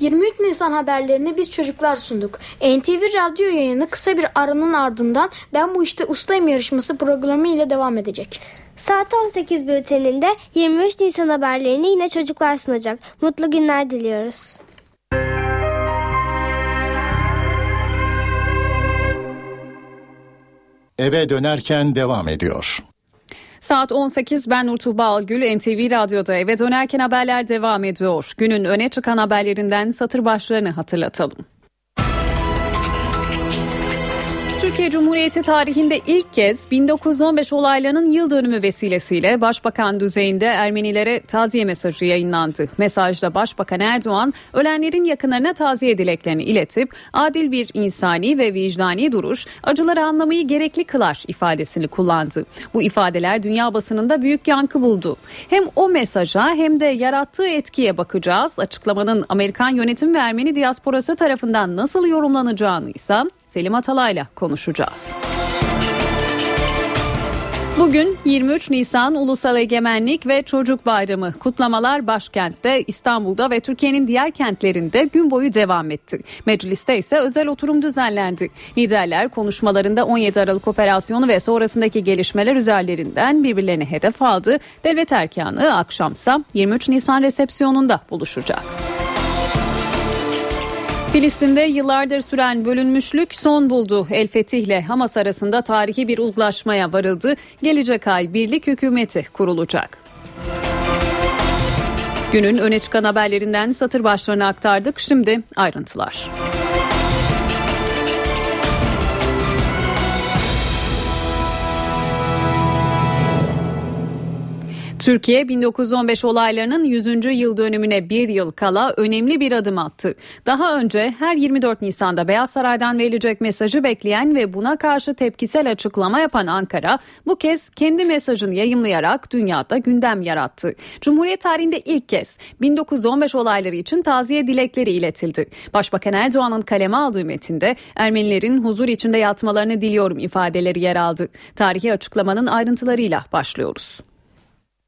S10: 23 Nisan haberlerini biz çocuklar sunduk. NTV radyo yayını kısa bir aranın ardından Ben Bu İşte Ustayım yarışması programı ile devam edecek.
S9: Saat 18 bülteninde 23 Nisan haberlerini yine çocuklar sunacak. Mutlu günler diliyoruz.
S19: Eve dönerken devam ediyor.
S2: Saat 18 ben Nur Tuğba Algül NTV Radyo'da eve dönerken haberler devam ediyor. Günün öne çıkan haberlerinden satır başlarını hatırlatalım. Türkiye Cumhuriyeti tarihinde ilk kez 1915 olaylarının yıl dönümü vesilesiyle Başbakan düzeyinde Ermenilere taziye mesajı yayınlandı. Mesajda Başbakan Erdoğan ölenlerin yakınlarına taziye dileklerini iletip adil bir insani ve vicdani duruş acıları anlamayı gerekli kılar ifadesini kullandı. Bu ifadeler dünya basınında büyük yankı buldu. Hem o mesaja hem de yarattığı etkiye bakacağız. Açıklamanın Amerikan yönetim ve Ermeni diasporası tarafından nasıl yorumlanacağını ise Selim Atalay'la konuşacağız. Bugün 23 Nisan Ulusal Egemenlik ve Çocuk Bayramı kutlamalar başkentte İstanbul'da ve Türkiye'nin diğer kentlerinde gün boyu devam etti. Mecliste ise özel oturum düzenlendi. Liderler konuşmalarında 17 Aralık operasyonu ve sonrasındaki gelişmeler üzerlerinden birbirlerini hedef aldı. Devlet erkanı akşamsa 23 Nisan resepsiyonunda buluşacak. Filistin'de yıllardır süren bölünmüşlük son buldu. El Fetih ile Hamas arasında tarihi bir uzlaşmaya varıldı. Gelecek ay birlik hükümeti kurulacak. Günün öne çıkan haberlerinden satır başlarını aktardık. Şimdi ayrıntılar. Türkiye 1915 olaylarının 100. yıl dönümüne bir yıl kala önemli bir adım attı. Daha önce her 24 Nisan'da Beyaz Saray'dan verilecek mesajı bekleyen ve buna karşı tepkisel açıklama yapan Ankara bu kez kendi mesajını yayımlayarak dünyada gündem yarattı. Cumhuriyet tarihinde ilk kez 1915 olayları için taziye dilekleri iletildi. Başbakan Erdoğan'ın kaleme aldığı metinde Ermenilerin huzur içinde yatmalarını diliyorum ifadeleri yer aldı. Tarihi açıklamanın ayrıntılarıyla başlıyoruz.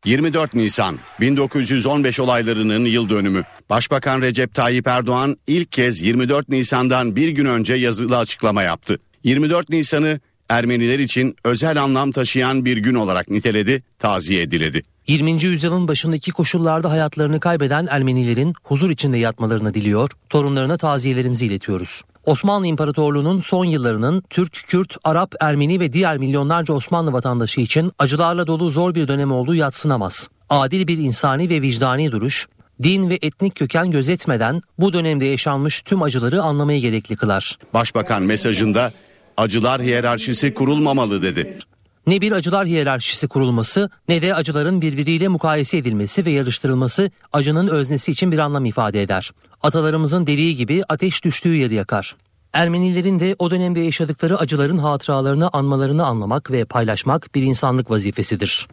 S3: 24 Nisan 1915 olaylarının yıl dönümü. Başbakan Recep Tayyip Erdoğan ilk kez 24 Nisan'dan bir gün önce yazılı açıklama yaptı. 24 Nisan'ı Ermeniler için özel anlam taşıyan bir gün olarak niteledi, taziye diledi.
S4: 20. yüzyılın başındaki koşullarda hayatlarını kaybeden Ermenilerin huzur içinde yatmalarını diliyor, torunlarına taziyelerimizi iletiyoruz. Osmanlı İmparatorluğu'nun son yıllarının Türk, Kürt, Arap, Ermeni ve diğer milyonlarca Osmanlı vatandaşı için acılarla dolu zor bir dönem olduğu yatsınamaz. Adil bir insani ve vicdani duruş, din ve etnik köken gözetmeden bu dönemde yaşanmış tüm acıları anlamayı gerekli kılar.
S3: Başbakan mesajında acılar hiyerarşisi kurulmamalı dedi.
S4: Ne bir acılar hiyerarşisi kurulması ne de acıların birbiriyle mukayese edilmesi ve yarıştırılması acının öznesi için bir anlam ifade eder. Atalarımızın dediği gibi ateş düştüğü yeri yakar. Ermenilerin de o dönemde yaşadıkları acıların hatıralarını anmalarını anlamak ve paylaşmak bir insanlık vazifesidir.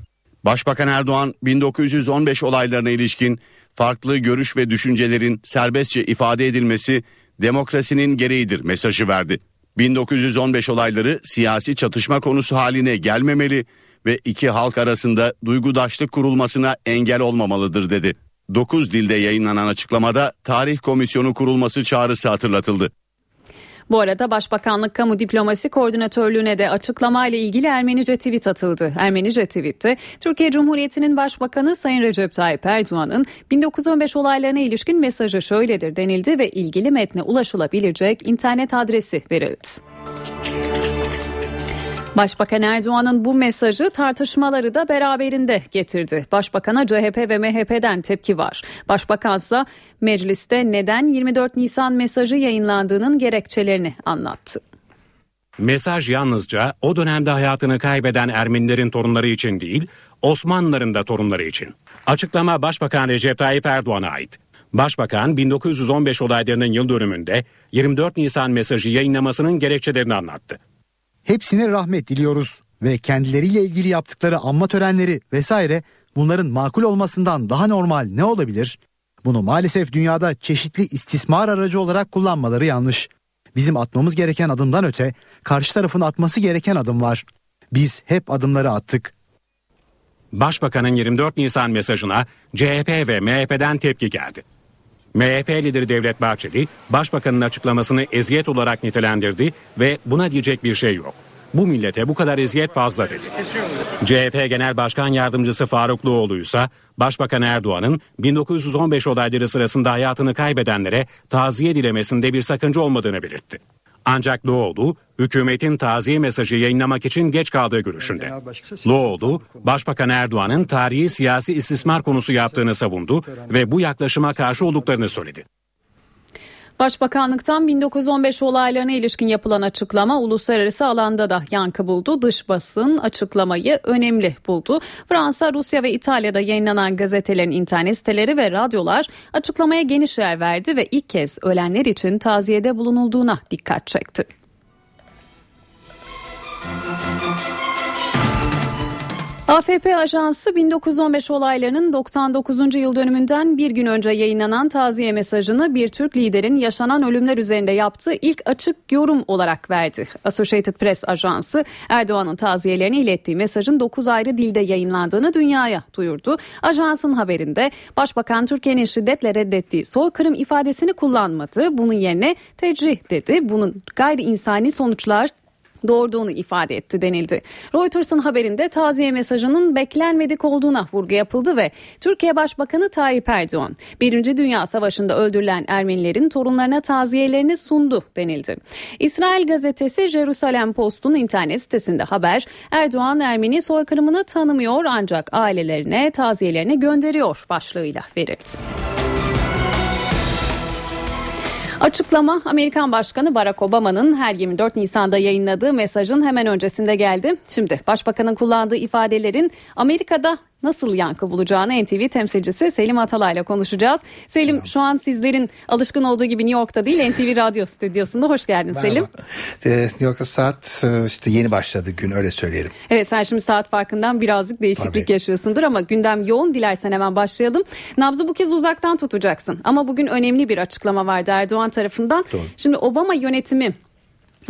S3: Başbakan Erdoğan 1915 olaylarına ilişkin farklı görüş ve düşüncelerin serbestçe ifade edilmesi demokrasinin gereğidir mesajı verdi. 1915 olayları siyasi çatışma konusu haline gelmemeli ve iki halk arasında duygudaşlık kurulmasına engel olmamalıdır dedi. 9 dilde yayınlanan açıklamada tarih komisyonu kurulması çağrısı hatırlatıldı.
S2: Bu arada Başbakanlık Kamu Diplomasi Koordinatörlüğü'ne de açıklamayla ilgili Ermenice tweet atıldı. Ermenice tweette Türkiye Cumhuriyeti'nin Başbakanı Sayın Recep Tayyip Erdoğan'ın 1915 olaylarına ilişkin mesajı şöyledir denildi ve ilgili metne ulaşılabilecek internet adresi verildi. Başbakan Erdoğan'ın bu mesajı tartışmaları da beraberinde getirdi. Başbakan'a CHP ve MHP'den tepki var. Başbakansa mecliste neden 24 Nisan mesajı yayınlandığının gerekçelerini anlattı.
S7: Mesaj yalnızca o dönemde hayatını kaybeden Ermenilerin torunları için değil, Osmanlıların da torunları için. Açıklama Başbakan Recep Tayyip Erdoğan'a ait. Başbakan 1915 olaylarının yıl dönümünde 24 Nisan mesajı yayınlamasının gerekçelerini anlattı.
S20: Hepsine rahmet diliyoruz ve kendileriyle ilgili yaptıkları anma törenleri vesaire bunların makul olmasından daha normal ne olabilir? Bunu maalesef dünyada çeşitli istismar aracı olarak kullanmaları yanlış. Bizim atmamız gereken adımdan öte karşı tarafın atması gereken adım var. Biz hep adımları attık.
S7: Başbakanın 24 Nisan mesajına CHP ve MHP'den tepki geldi. MHP lideri Devlet Bahçeli, başbakanın açıklamasını eziyet olarak nitelendirdi ve buna diyecek bir şey yok. Bu millete bu kadar eziyet fazla dedi. CHP Genel Başkan Yardımcısı Faruk Luoğlu ise Başbakan Erdoğan'ın 1915 olayları sırasında hayatını kaybedenlere taziye dilemesinde bir sakınca olmadığını belirtti. Ancak Loğlu, hükümetin taziye mesajı yayınlamak için geç kaldığı görüşünde. Loğlu, Başbakan Erdoğan'ın tarihi siyasi istismar konusu yaptığını savundu ve bu yaklaşıma karşı olduklarını söyledi.
S2: Başbakanlıktan 1915 olaylarına ilişkin yapılan açıklama uluslararası alanda da yankı buldu. Dış basın açıklamayı önemli buldu. Fransa, Rusya ve İtalya'da yayınlanan gazetelerin internet siteleri ve radyolar açıklamaya geniş yer verdi ve ilk kez ölenler için taziyede bulunulduğuna dikkat çekti. AFP Ajansı 1915 olaylarının 99. yıl dönümünden bir gün önce yayınlanan taziye mesajını bir Türk liderin yaşanan ölümler üzerinde yaptığı ilk açık yorum olarak verdi. Associated Press Ajansı Erdoğan'ın taziyelerini ilettiği mesajın 9 ayrı dilde yayınlandığını dünyaya duyurdu. Ajansın haberinde Başbakan Türkiye'nin şiddetle reddettiği soykırım ifadesini kullanmadı. Bunun yerine tecrih dedi. Bunun gayri insani sonuçlar doğurduğunu ifade etti denildi. Reuters'ın haberinde taziye mesajının beklenmedik olduğuna vurgu yapıldı ve Türkiye Başbakanı Tayyip Erdoğan, Birinci Dünya Savaşı'nda öldürülen Ermenilerin torunlarına taziyelerini sundu denildi. İsrail gazetesi Jerusalem Post'un internet sitesinde haber, Erdoğan Ermeni soykırımını tanımıyor ancak ailelerine taziyelerini gönderiyor başlığıyla verildi. Açıklama Amerikan Başkanı Barack Obama'nın her 24 Nisan'da yayınladığı mesajın hemen öncesinde geldi. Şimdi Başbakanın kullandığı ifadelerin Amerika'da nasıl yankı bulacağını NTV temsilcisi Selim Atalay'la konuşacağız. Selim Merhaba. şu an sizlerin alışkın olduğu gibi New York'ta değil NTV Radyo stüdyosunda. Hoş geldin Merhaba. Selim.
S21: Ee, New York'ta saat e, işte yeni başladı gün öyle söyleyelim.
S2: Evet sen şimdi saat farkından birazcık değişiklik Tabii. yaşıyorsundur ama gündem yoğun dilersen hemen başlayalım. Nabzı bu kez uzaktan tutacaksın ama bugün önemli bir açıklama vardı Erdoğan tarafından. Doğru. Şimdi Obama yönetimi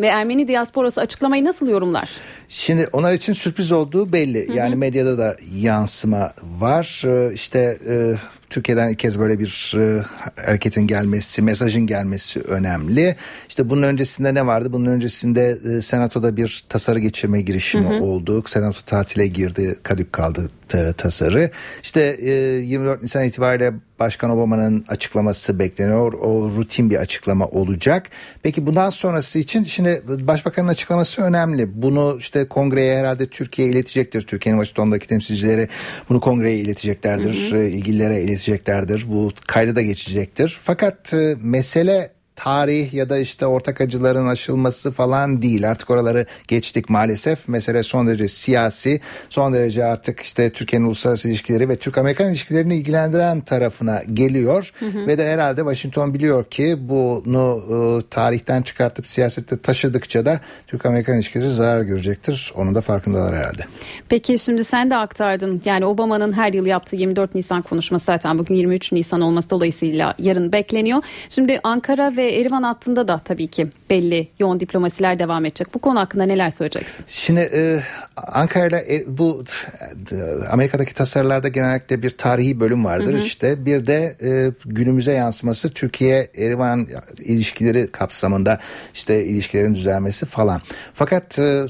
S2: ve Ermeni diasporası açıklamayı nasıl yorumlar?
S21: Şimdi onlar için sürpriz olduğu belli.
S11: Hı hı.
S21: Yani medyada da yansıma var. Ee, İşte e, Türkiye'den ilk kez böyle bir e, hareketin gelmesi, mesajın gelmesi önemli. İşte bunun öncesinde ne vardı? Bunun öncesinde e, Senato'da bir tasarı geçirme girişimi
S22: Hı hı.
S21: oldu. Senato tatile girdi, kadük kaldı ta- tasarı. İşte e, 24 Nisan itibariyle Başkan Obama'nın açıklaması bekleniyor. O rutin bir açıklama olacak. Peki bundan sonrası için şimdi Başbakanın açıklaması önemli. Bunu işte kongreye herhalde Türkiye iletecektir. Türkiye'nin Washington'daki temsilcileri bunu kongreye ileteceklerdir.
S22: Hı hı.
S21: e, ilgililere ileteceklerdir. Bu kayda da geçecektir. Fakat e, mesele tarih ya da işte ortak acıların aşılması falan değil. Artık oraları geçtik maalesef. Mesele son derece siyasi. Son derece artık işte Türkiye'nin uluslararası ilişkileri ve Türk-Amerikan ilişkilerini ilgilendiren tarafına geliyor.
S22: Hı hı.
S21: Ve de herhalde Washington biliyor ki bunu e, tarihten çıkartıp siyasette taşıdıkça da Türk-Amerikan ilişkileri zarar görecektir. Onun da farkındalar herhalde.
S2: Peki şimdi sen de aktardın. Yani Obama'nın her yıl yaptığı 24 Nisan konuşması zaten bugün 23 Nisan olması dolayısıyla yarın bekleniyor. Şimdi Ankara ve Erivan hattında da tabii ki belli yoğun diplomasiler devam edecek. Bu konu hakkında neler söyleyeceksin?
S21: Şimdi e, Ankara'yla e, bu e, Amerika'daki tasarılarda genellikle bir tarihi bölüm vardır.
S22: Hı hı.
S21: İşte bir de e, günümüze yansıması Türkiye Erivan ilişkileri kapsamında işte ilişkilerin düzelmesi falan. Fakat e,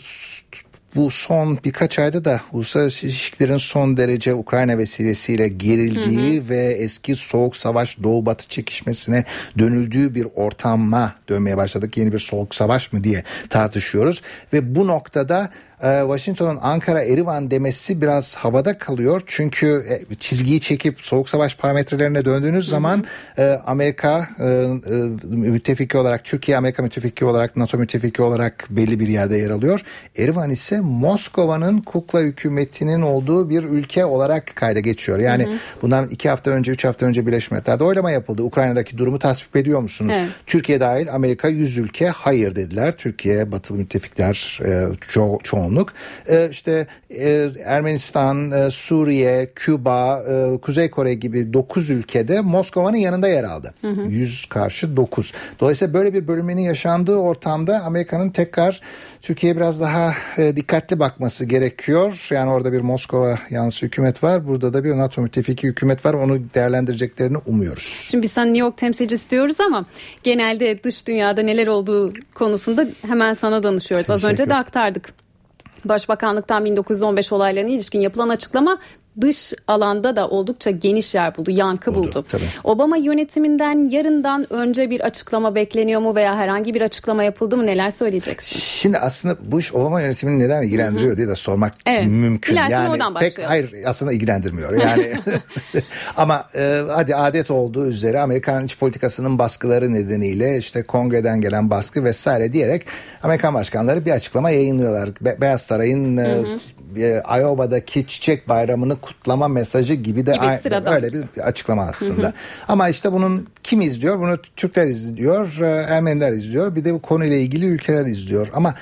S21: bu son birkaç ayda da uluslararası ilişkilerin son derece Ukrayna vesilesiyle gerildiği ve eski soğuk savaş doğu batı çekişmesine dönüldüğü bir ortama dönmeye başladık. Yeni bir soğuk savaş mı diye tartışıyoruz ve bu noktada Washington'un Ankara Erivan demesi biraz havada kalıyor. Çünkü e, çizgiyi çekip soğuk savaş parametrelerine döndüğünüz zaman e, Amerika e, müttefiki olarak Türkiye Amerika müttefiki olarak NATO müttefiki olarak belli bir yerde yer alıyor. Erivan ise Moskova'nın kukla hükümetinin olduğu bir ülke olarak kayda geçiyor. Yani
S22: Hı hı.
S21: bundan iki hafta önce üç hafta önce Birleşmiş Milletler'de oylama yapıldı. Ukrayna'daki durumu tasvip ediyor musunuz?
S22: Evet.
S21: Türkiye dahil Amerika 100 ülke hayır dediler. Türkiye batılı müttefikler ço- çoğunluk. E, işte e, Ermenistan, e, Suriye, Küba, e, Kuzey Kore gibi 9 ülkede Moskova'nın yanında yer aldı.
S22: Hı hı.
S21: 100 karşı 9. Dolayısıyla böyle bir bölünmenin yaşandığı ortamda Amerika'nın tekrar Türkiye'ye biraz daha e, dikkatli bakması gerekiyor. Yani orada bir Moskova yanlısı hükümet var. Burada da bir NATO müttefiki hükümet var. Onu değerlendireceklerini umuyoruz.
S2: Şimdi biz sen New York temsilcisi diyoruz ama genelde dış dünyada neler olduğu konusunda hemen sana danışıyoruz. Az önce de aktardık. Başbakanlıktan 1915 olaylarına ilişkin yapılan açıklama dış alanda da oldukça geniş yer buldu, yankı buldu.
S21: tabii.
S2: Obama yönetiminden yarından önce bir açıklama bekleniyor mu veya herhangi bir açıklama yapıldı mı? Neler söyleyeceksin?
S21: Şimdi aslında bu iş Obama yönetimini neden ilgilendiriyor diye de sormak
S2: Evet.
S21: mümkün.
S2: Dilersen
S21: yani
S2: oradan
S21: pek
S2: başlayalım.
S21: hayır aslında ilgilendirmiyor. Yani ama e, hadi adet olduğu üzere Amerikan iç politikasının baskıları nedeniyle işte kongreden gelen baskı vesaire diyerek Amerikan başkanları bir açıklama yayınlıyorlar. Be- Beyaz Saray'ın e, Iowa'daki çiçek bayramını kutlama mesajı gibi de
S2: Gibi
S21: ay-
S2: sıradan.
S21: öyle bir, açıklama aslında.
S22: Hı hı.
S21: Ama işte bunun kim izliyor? Bunu Türkler izliyor, e, Ermeniler izliyor. Bir de bu konuyla ilgili ülkeler izliyor. Ama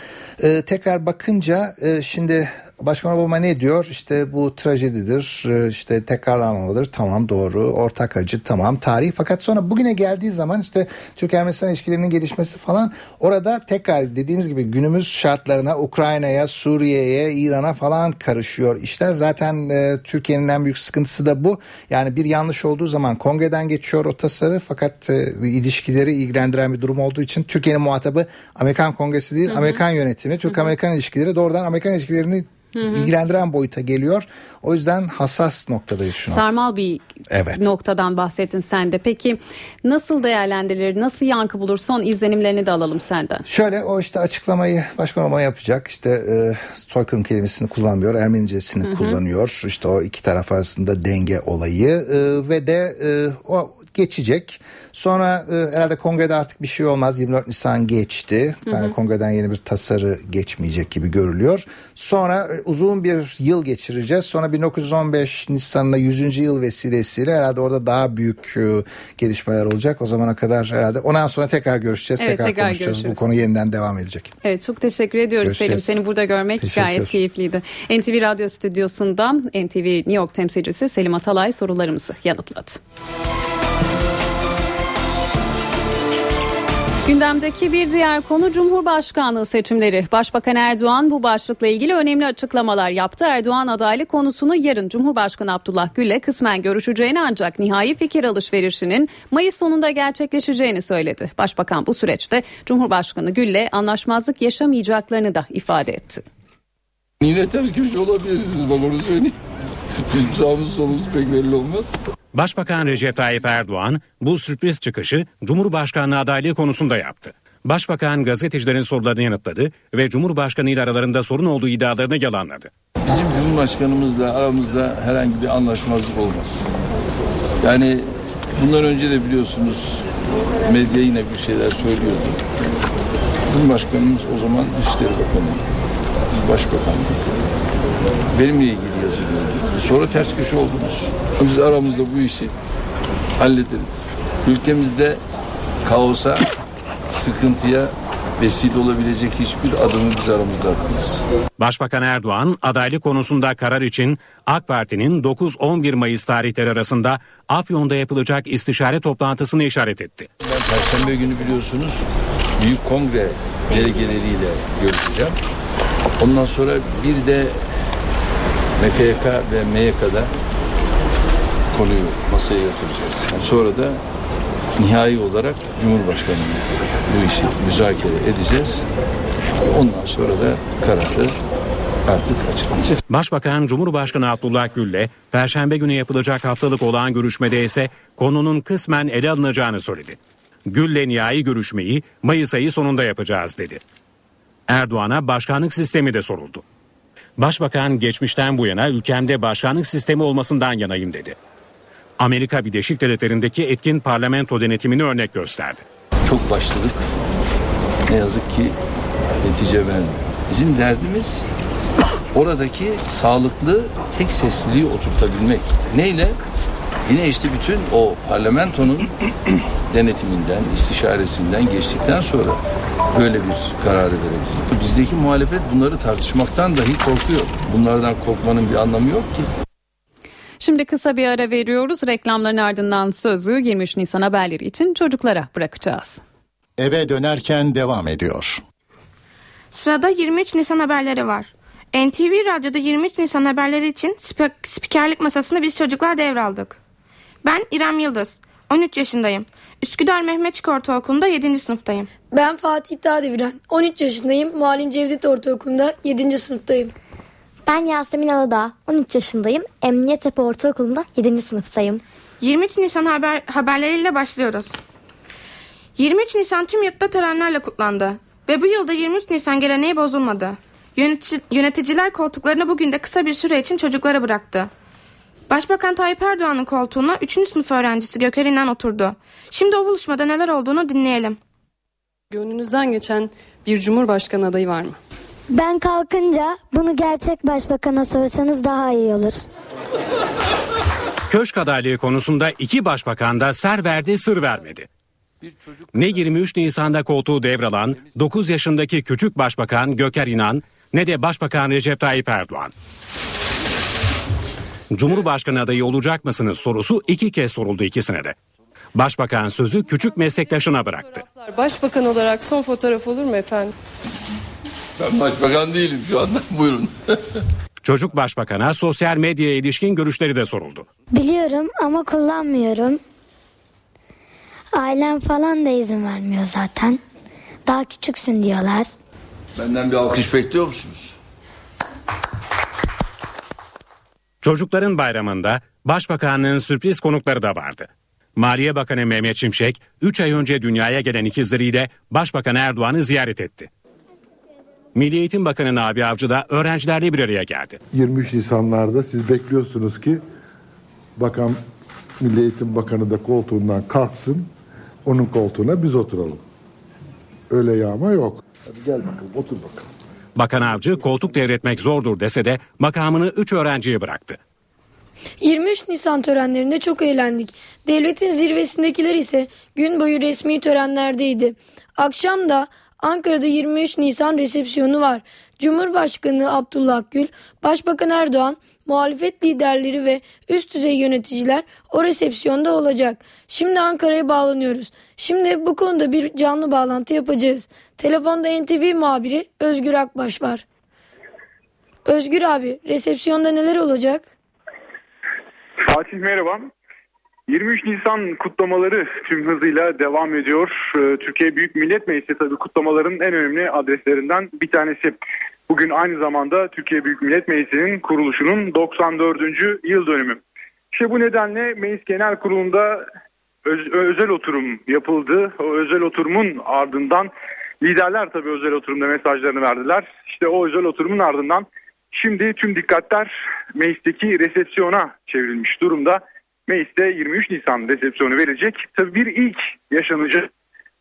S21: e, tekrar bakınca e, şimdi Başkan Obama ne diyor? İşte bu trajedidir, e, işte tekrarlanmalıdır. Tamam doğru, ortak acı tamam, tarih. Fakat sonra bugüne geldiği zaman işte Türk-Ermenistan ilişkilerinin gelişmesi falan orada tekrar dediğimiz gibi günümüz şartlarına, Ukrayna'ya, Suriye'ye, İran'a falan karışıyor. İşler zaten e, Türkiye'nin en büyük sıkıntısı da bu. Yani bir yanlış olduğu zaman kongreden geçiyor o tasarı fakat e, ilişkileri ilgilendiren bir durum olduğu için Türkiye'nin muhatabı Amerikan Kongresi değil,
S22: Hı hı.
S21: Amerikan yönetimi. Türk-Amerikan ilişkileri doğrudan Amerikan ilişkilerini
S2: Hı hı.
S21: ilgilendiren boyuta geliyor. O yüzden hassas noktadayız şu an.
S2: Sarmal bir
S21: Evet.
S2: noktadan bahsettin sen de. Peki nasıl değerlendirilir, nasıl yankı bulur? Son izlenimlerini de alalım senden.
S21: Şöyle o işte açıklamayı başkan Obama yapacak. İşte e, soykırım kelimesini kullanmıyor. Ermenicesini
S22: Hı hı.
S21: kullanıyor. İşte o iki taraf arasında denge olayı e, ve de e, o geçecek. Sonra e, herhalde kongrede artık bir şey olmaz. 24 Nisan geçti.
S22: Hı
S21: Yani
S22: hı.
S21: kongreden yeni bir tasarı geçmeyecek gibi görülüyor. Sonra uzun bir yıl geçireceğiz. Sonra 1915 Nisan'la 100. yıl vesilesiyle herhalde orada daha büyük e, gelişmeler olacak. O zamana kadar herhalde ondan sonra tekrar görüşeceğiz.
S2: Evet,
S21: tekrar,
S2: tekrar
S21: konuşacağız.
S2: görüşürüz.
S21: Bu konu yeniden devam edecek.
S2: Evet çok teşekkür ediyoruz
S21: Görüşeceğiz.
S2: Selim. Seni burada görmek
S21: Teşekkür.
S2: gayet keyifliydi. NTV Radyo Stüdyosu'ndan NTV New York temsilcisi Selim Atalay sorularımızı yanıtladı. Gündemdeki bir diğer konu Cumhurbaşkanlığı seçimleri. Başbakan Erdoğan bu başlıkla ilgili önemli açıklamalar yaptı. Erdoğan adaylık konusunu yarın Cumhurbaşkanı Abdullah Gül'le kısmen görüşeceğini ancak nihai fikir alışverişinin Mayıs sonunda gerçekleşeceğini söyledi. Başbakan bu süreçte Cumhurbaşkanı Gül'le anlaşmazlık yaşamayacaklarını da ifade etti.
S6: Yine ters köşe olabilirsiniz bak onu söyleyeyim. Bizim sağımız solumuz pek belli olmaz.
S7: Başbakan Recep Tayyip Erdoğan bu sürpriz çıkışı Cumhurbaşkanlığı adaylığı konusunda yaptı. Başbakan gazetecilerin sorularını yanıtladı ve Cumhurbaşkanı ile aralarında sorun olduğu iddialarını yalanladı.
S6: Bizim Cumhurbaşkanımızla aramızda herhangi bir anlaşmazlık olmaz. Yani bundan önce de biliyorsunuz medya yine bir şeyler söylüyordu. Cumhurbaşkanımız o zaman Dışişleri Bakanı, Başbakanlık. Benimle ilgili yazılıyordu. Sonra ters köşe oldunuz. Biz aramızda bu işi hallederiz. Ülkemizde kaosa, sıkıntıya vesile olabilecek hiçbir adımı biz aramızda atmayız.
S7: Başbakan Erdoğan adaylık konusunda karar için AK Parti'nin 9-11 Mayıs tarihleri arasında Afyon'da yapılacak istişare toplantısını işaret etti.
S6: Ben Perşembe günü biliyorsunuz Büyük Kongre delegeleriyle görüşeceğim. Ondan sonra bir de MKYK ve MYK'da konuyu masaya yatıracağız. Yani sonra da nihai olarak Cumhurbaşkanı'yla bu işi müzakere edeceğiz. Ondan sonra da kararı artık açıklayacağız.
S7: Başbakan Cumhurbaşkanı Abdullah Gül'le Perşembe günü yapılacak haftalık olağan görüşmede ise konunun kısmen ele alınacağını söyledi. Gül'le nihai görüşmeyi Mayıs ayı sonunda yapacağız dedi. Erdoğan'a başkanlık sistemi de soruldu. Başbakan geçmişten bu yana ülkemde başkanlık sistemi olmasından yanayım dedi. Amerika Birleşik Devletleri'ndeki etkin parlamento denetimini örnek gösterdi.
S6: Çok başladık. Ne yazık ki netice vermiyor. Bizim derdimiz oradaki sağlıklı tek sesliliği oturtabilmek. Neyle? Yine işte bütün o parlamentonun denetiminden, istişaresinden geçtikten sonra böyle bir kararı verebiliriz. Bizdeki muhalefet bunları tartışmaktan dahi korkuyor. Bunlardan korkmanın bir anlamı yok ki.
S2: Şimdi kısa bir ara veriyoruz. Reklamların ardından sözü 23 Nisan haberleri için çocuklara bırakacağız.
S19: Eve dönerken devam ediyor.
S16: Sırada 23 Nisan haberleri var. NTV Radyo'da 23 Nisan haberleri için sp- spikerlik masasını biz çocuklar devraldık. Ben İrem Yıldız, 13 yaşındayım. Üsküdar Mehmetçik Ortaokulu'nda 7. sınıftayım.
S22: Ben Fatih Dağdeviren, 13 yaşındayım. Muallim Cevdet Ortaokulu'nda 7. sınıftayım.
S13: Ben Yasemin Aladağ, 13 yaşındayım. Emniyettepe Ortaokulu'nda 7. sınıftayım.
S16: 23 Nisan haber, haberleriyle başlıyoruz. 23 Nisan tüm yurtta törenlerle kutlandı. Ve bu yılda 23 Nisan geleneği bozulmadı. Yönetici, yöneticiler koltuklarını bugün de kısa bir süre için çocuklara bıraktı. Başbakan Tayyip Erdoğan'ın koltuğuna 3. sınıf öğrencisi Göker İnan oturdu. Şimdi o buluşmada neler olduğunu dinleyelim.
S12: Gönlünüzden geçen bir cumhurbaşkanı adayı var mı?
S13: Ben kalkınca bunu gerçek başbakana sorsanız daha iyi olur.
S7: Köşk adaylığı konusunda iki başbakan da ser verdi sır vermedi. Ne 23 Nisan'da koltuğu devralan 9 yaşındaki küçük başbakan Göker İnan ne de başbakan Recep Tayyip Erdoğan. Cumhurbaşkanı adayı olacak mısınız sorusu iki kez soruldu ikisine de. Başbakan sözü küçük meslektaşına bıraktı.
S12: Başbakan olarak son fotoğraf olur mu efendim?
S6: Ben başbakan değilim şu anda. Buyurun.
S7: Çocuk başbakana sosyal medyaya ilişkin görüşleri de soruldu.
S13: Biliyorum ama kullanmıyorum. Ailem falan da izin vermiyor zaten. Daha küçüksün diyorlar.
S6: Benden bir alkış bekliyor musunuz?
S7: Çocukların bayramında Başbakanlığın sürpriz konukları da vardı. Maliye Bakanı Mehmet Şimşek 3 ay önce dünyaya gelen ikizleriyle Başbakan Erdoğan'ı ziyaret etti. Milli Eğitim Bakanı Nabi Avcı da öğrencilerle bir araya geldi.
S14: 23 Nisanlarda siz bekliyorsunuz ki Bakan Milli Eğitim Bakanı da koltuğundan kalksın, onun koltuğuna biz oturalım. Öyle yağma yok. Hadi gel bakalım, otur bakalım.
S7: Bakan Avcı koltuk devretmek zordur dese de makamını 3 öğrenciye bıraktı.
S22: 23 Nisan törenlerinde çok eğlendik. Devletin zirvesindekiler ise gün boyu resmi törenlerdeydi. Akşam da Ankara'da 23 Nisan resepsiyonu var. Cumhurbaşkanı Abdullah Gül, Başbakan Erdoğan, muhalefet liderleri ve üst düzey yöneticiler o resepsiyonda olacak. Şimdi Ankara'ya bağlanıyoruz. Şimdi bu konuda bir canlı bağlantı yapacağız. Telefonda NTV muhabiri Özgür Akbaş var. Özgür abi resepsiyonda neler olacak?
S5: Fatih merhaba. 23 Nisan kutlamaları tüm hızıyla devam ediyor. Ee, Türkiye Büyük Millet Meclisi tabii kutlamaların en önemli adreslerinden bir tanesi. Bugün aynı zamanda Türkiye Büyük Millet Meclisi'nin kuruluşunun 94. yıl dönümü. İşte bu nedenle Meclis Genel Kurulu'nda öz- özel oturum yapıldı. O özel oturumun ardından liderler tabii özel oturumda mesajlarını verdiler. İşte o özel oturumun ardından şimdi tüm dikkatler meclisteki resepsiyona çevrilmiş durumda. Mecliste 23 Nisan resepsiyonu verecek. Tabii bir ilk yaşanacak.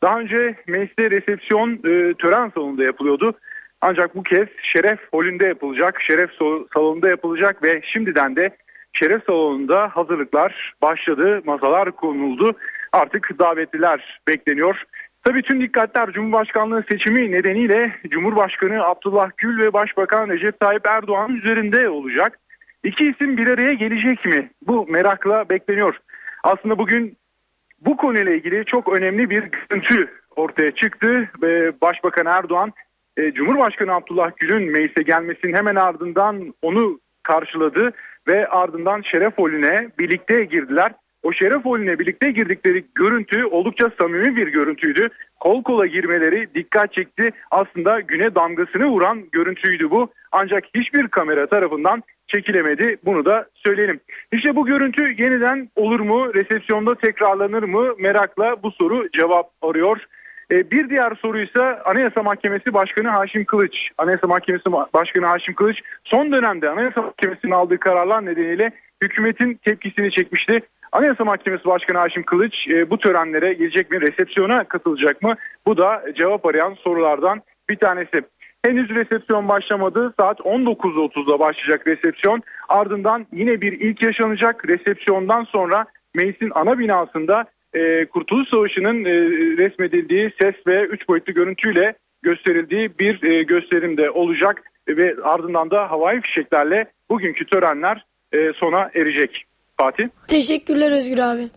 S5: Daha önce mecliste resepsiyon e, tören salonunda yapılıyordu. Ancak bu kez şeref holünde yapılacak, şeref salonunda yapılacak ve şimdiden de şeref salonunda hazırlıklar başladı, masalar konuldu. Artık davetliler bekleniyor. Tabii tüm dikkatler Cumhurbaşkanlığı seçimi nedeniyle Cumhurbaşkanı Abdullah Gül ve Başbakan Recep Tayyip Erdoğan üzerinde olacak. İki isim bir araya gelecek mi? Bu merakla bekleniyor. Aslında bugün bu konuyla ilgili çok önemli bir görüntü ortaya çıktı ve Başbakan Erdoğan e, Cumhurbaşkanı Abdullah Gül'ün meclise gelmesinin hemen ardından onu karşıladı ve ardından Şeref Holü'ne birlikte girdiler. O Şeref Holü'ne birlikte girdikleri görüntü oldukça samimi bir görüntüydü. Kol kola girmeleri dikkat çekti. Aslında güne damgasını vuran görüntüydü bu. Ancak hiçbir kamera tarafından çekilemedi. Bunu da söyleyelim. İşte bu görüntü yeniden olur mu? Resepsiyonda tekrarlanır mı? Merakla bu soru cevap arıyor. E, bir diğer soru ise Anayasa Mahkemesi Başkanı Haşim Kılıç. Anayasa Mahkemesi Başkanı Haşim Kılıç son dönemde Anayasa Mahkemesi'nin aldığı kararlar nedeniyle hükümetin tepkisini çekmişti. Anayasa Mahkemesi Başkanı Haşim Kılıç e, bu törenlere gelecek mi? Resepsiyona katılacak mı? Bu da cevap arayan sorulardan bir tanesi. Henüz resepsiyon başlamadı. Saat 19.30'da başlayacak resepsiyon. Ardından yine bir ilk yaşanacak. Resepsiyondan sonra meclisin ana binasında e, Kurtuluş Savaşı'nın e, resmedildiği ses ve üç boyutlu görüntüyle gösterildiği bir e, gösterimde olacak ve ardından da havai fişeklerle bugünkü törenler sona erecek. Fatih?
S22: Teşekkürler Özgür abi.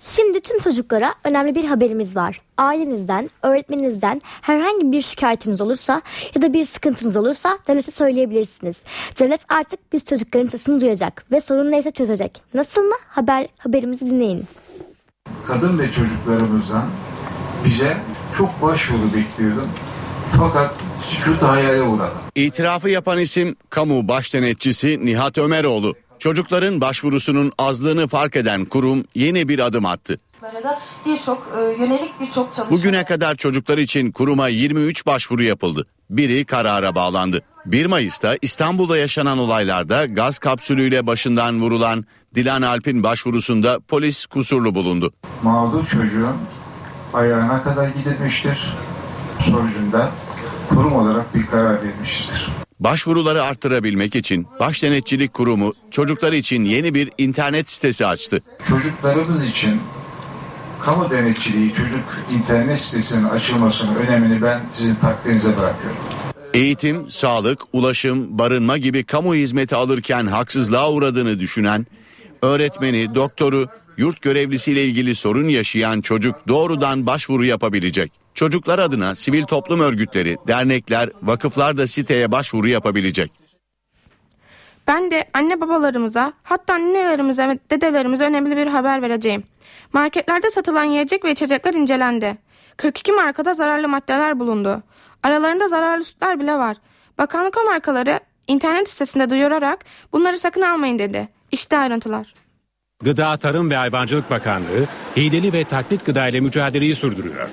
S13: Şimdi tüm çocuklara önemli bir haberimiz var. Ailenizden, öğretmeninizden herhangi bir şikayetiniz olursa ya da bir sıkıntınız olursa devlete söyleyebilirsiniz. Devlet artık biz çocukların sesini duyacak ve sorun neyse çözecek. Nasıl mı? Haber haberimizi dinleyin.
S23: kadın ve çocuklarımızdan bize çok başvuru bekliyordum. Fakat sükut hayale uğradım.
S3: İtirafı yapan isim kamu baş denetçisi Nihat Ömeroğlu. Çocukların başvurusunun azlığını fark eden kurum yeni bir adım attı.
S24: birçok e, yönelik birçok çalışma.
S3: Bugüne kadar çocuklar için kuruma 23 başvuru yapıldı. Biri karara bağlandı. 1 Mayıs'ta İstanbul'da yaşanan olaylarda gaz kapsülüyle başından vurulan Dilan Alp'in başvurusunda polis kusurlu bulundu.
S23: Mağdur çocuğun ayağına kadar gidilmiştir. Sonucunda kurum olarak bir karar vermiştir.
S3: Başvuruları arttırabilmek için Başdenetçilik Kurumu çocuklar için yeni bir internet sitesi açtı.
S23: Çocuklarımız için kamu denetçiliği çocuk internet sitesinin açılmasının önemini ben sizin takdirinize bırakıyorum.
S3: Eğitim, sağlık, ulaşım, barınma gibi kamu hizmeti alırken haksızlığa uğradığını düşünen, öğretmeni, doktoru, yurt görevlisiyle ilgili sorun yaşayan çocuk doğrudan başvuru yapabilecek. Çocuklar adına sivil toplum örgütleri, dernekler, vakıflar da siteye başvuru yapabilecek.
S16: Ben de anne babalarımıza hatta annelerimize ve dedelerimize önemli bir haber vereceğim. Marketlerde satılan yiyecek ve içecekler incelendi. 42 markada zararlı maddeler bulundu. Aralarında zararlı sütler bile var. Bakanlık o markaları internet sitesinde duyurarak bunları sakın almayın dedi. İşte ayrıntılar.
S7: Gıda, Tarım ve Hayvancılık Bakanlığı hileli ve taklit gıda ile mücadeleyi sürdürüyor.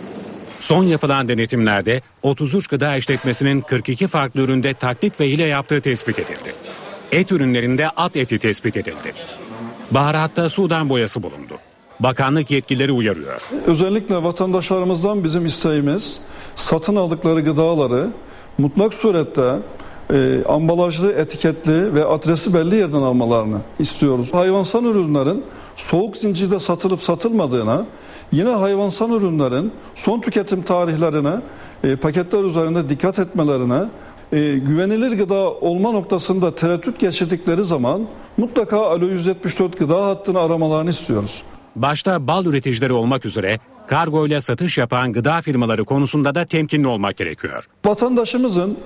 S7: Son yapılan denetimlerde 33 gıda işletmesinin 42 farklı üründe taklit ve hile yaptığı tespit edildi. Et ürünlerinde at eti tespit edildi. Baharatta Sudan boyası bulundu. Bakanlık yetkilileri uyarıyor.
S25: Özellikle vatandaşlarımızdan bizim isteğimiz satın aldıkları gıdaları mutlak surette e, ambalajlı, etiketli ve adresi belli yerden almalarını istiyoruz. Hayvansal ürünlerin soğuk zincirde satılıp satılmadığına, yine hayvansal ürünlerin son tüketim tarihlerine, e, paketler üzerinde dikkat etmelerine, e, güvenilir gıda olma noktasında tereddüt geçirdikleri zaman mutlaka Alo 174 gıda hattını aramalarını istiyoruz.
S7: Başta bal üreticileri olmak üzere kargo ile satış yapan gıda firmaları konusunda da temkinli olmak gerekiyor.
S25: Vatandaşımızın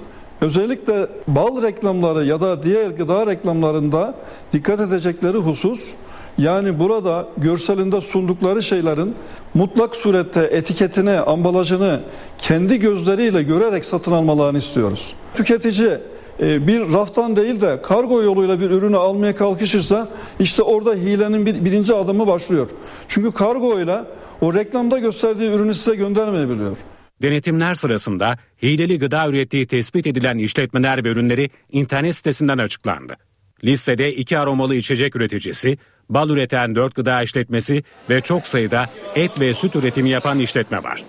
S25: özellikle bal reklamları ya da diğer gıda reklamlarında dikkat edecekleri husus yani burada görselinde sundukları şeylerin mutlak surette etiketini, ambalajını kendi gözleriyle görerek satın almalarını istiyoruz. Tüketici e, bir raftan değil de kargo yoluyla bir ürünü almaya kalkışırsa işte orada hilenin bir, birinci adımı başlıyor. Çünkü kargo ile o reklamda gösterdiği ürünü size göndermeyebiliyor.
S7: Denetimler sırasında hileli gıda ürettiği tespit edilen işletmeler ve ürünleri internet sitesinden açıklandı. Listede iki aromalı içecek üreticisi, bal üreten dört gıda işletmesi ve çok sayıda et ve süt üretimi yapan işletme var.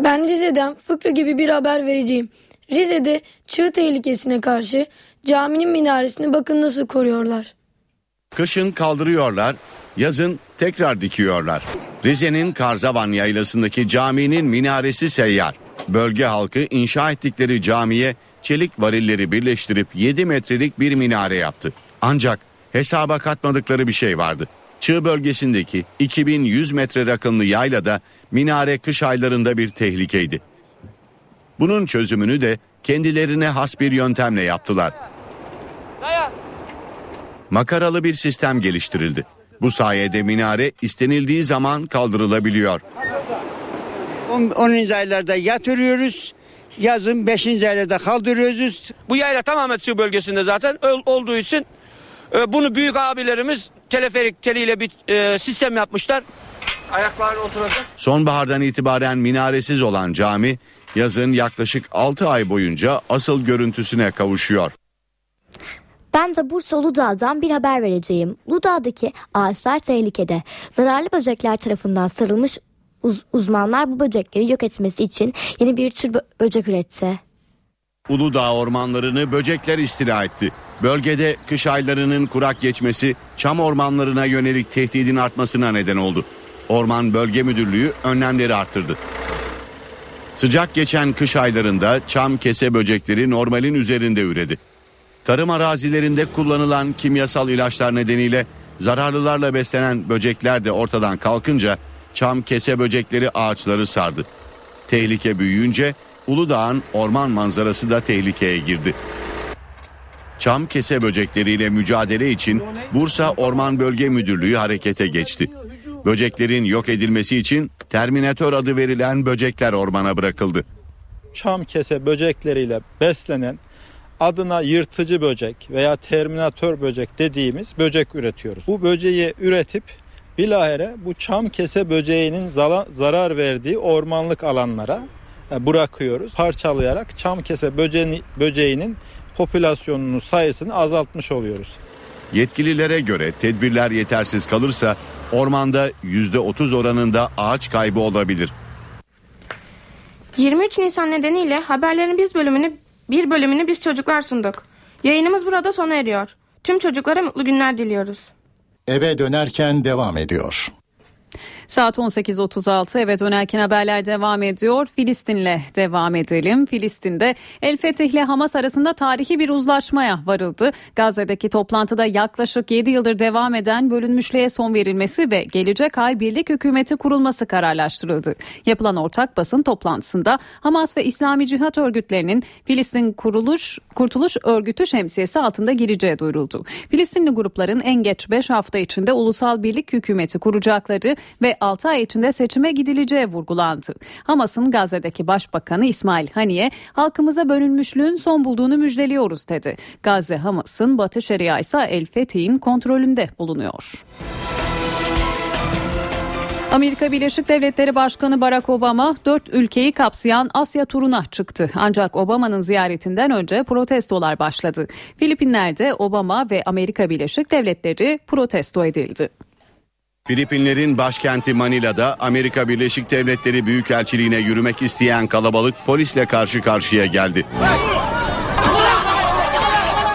S22: Ben Rize'den fıkra gibi bir haber vereceğim. Rize'de çığ tehlikesine karşı caminin minaresini bakın nasıl koruyorlar.
S3: Kışın kaldırıyorlar, yazın tekrar dikiyorlar. Rize'nin Karzavan yaylasındaki caminin minaresi seyyar. Bölge halkı inşa ettikleri camiye çelik varilleri birleştirip 7 metrelik bir minare yaptı. Ancak hesaba katmadıkları bir şey vardı. Çığ bölgesindeki 2100 metre rakımlı yaylada minare kış aylarında bir tehlikeydi. Bunun çözümünü de kendilerine has bir yöntemle yaptılar. Makaralı bir sistem geliştirildi. Bu sayede minare istenildiği zaman kaldırılabiliyor.
S26: 10. aylarda yatırıyoruz. Yazın 5. aylarda kaldırıyoruz.
S27: Bu yayla tamamen çığ bölgesinde zaten olduğu için e, bunu büyük abilerimiz teleferik teliyle bir e, sistem yapmışlar. Ayaklar oturacak.
S3: Sonbahardan itibaren minaresiz olan cami yazın yaklaşık 6 ay boyunca asıl görüntüsüne kavuşuyor.
S13: Ben de Bursa Uludağ'dan bir haber vereceğim. Uludağ'daki ağaçlar tehlikede. Zararlı böcekler tarafından sarılmış uz- uzmanlar bu böcekleri yok etmesi için yeni bir tür bö- böcek üretti.
S3: Uludağ ormanlarını böcekler istila etti. Bölgede kış aylarının kurak geçmesi çam ormanlarına yönelik tehdidin artmasına neden oldu. Orman Bölge Müdürlüğü önlemleri arttırdı. Sıcak geçen kış aylarında çam kese böcekleri normalin üzerinde üredi. Tarım arazilerinde kullanılan kimyasal ilaçlar nedeniyle zararlılarla beslenen böcekler de ortadan kalkınca çam kese böcekleri ağaçları sardı. Tehlike büyüyünce Uludağ'ın orman manzarası da tehlikeye girdi. Çam kese böcekleriyle mücadele için Bursa Orman Bölge Müdürlüğü harekete geçti. Böceklerin yok edilmesi için Terminator adı verilen böcekler ormana bırakıldı.
S28: Çam kese böcekleriyle beslenen adına yırtıcı böcek veya terminatör böcek dediğimiz böcek üretiyoruz. Bu böceği üretip bilahare bu çam kese böceğinin zarar verdiği ormanlık alanlara e, bırakıyoruz. Parçalayarak çam kese böceğini, böceğinin popülasyonunun sayısını azaltmış oluyoruz.
S3: Yetkililere göre tedbirler yetersiz kalırsa ormanda %30 oranında ağaç kaybı olabilir.
S16: 23 Nisan nedeniyle haberlerin biz bölümünü bir bölümünü biz çocuklar sunduk. Yayınımız burada sona eriyor. Tüm çocuklara mutlu günler diliyoruz.
S19: Eve dönerken devam ediyor.
S2: Saat 18.36 evet dönerken haberler devam ediyor. Filistin'le devam edelim. Filistin'de El Fetih ile Hamas arasında tarihi bir uzlaşmaya varıldı. Gazze'deki toplantıda yaklaşık 7 yıldır devam eden bölünmüşlüğe son verilmesi ve gelecek ay birlik hükümeti kurulması kararlaştırıldı. Yapılan ortak basın toplantısında Hamas ve İslami Cihat örgütlerinin Filistin Kuruluş Kurtuluş Örgütü şemsiyesi altında gireceği duyuruldu. Filistinli grupların en geç 5 hafta içinde ulusal birlik hükümeti kuracakları ve 6 ay içinde seçime gidileceği vurgulandı. Hamas'ın Gazze'deki başbakanı İsmail Haniye halkımıza bölünmüşlüğün son bulduğunu müjdeliyoruz dedi. Gazze Hamas'ın Batı Şeria ise El Fethi'nin kontrolünde bulunuyor. Amerika Birleşik Devletleri Başkanı Barack Obama dört ülkeyi kapsayan Asya turuna çıktı. Ancak Obama'nın ziyaretinden önce protestolar başladı. Filipinler'de Obama ve Amerika Birleşik Devletleri protesto edildi.
S3: Filipinlerin başkenti Manila'da Amerika Birleşik Devletleri Büyükelçiliğine yürümek isteyen kalabalık polisle karşı karşıya geldi.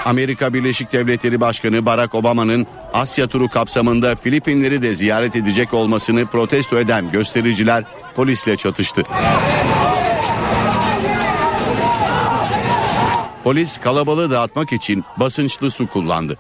S3: Amerika Birleşik Devletleri Başkanı Barack Obama'nın Asya turu kapsamında Filipinleri de ziyaret edecek olmasını protesto eden göstericiler polisle çatıştı. Polis kalabalığı dağıtmak için basınçlı su kullandı.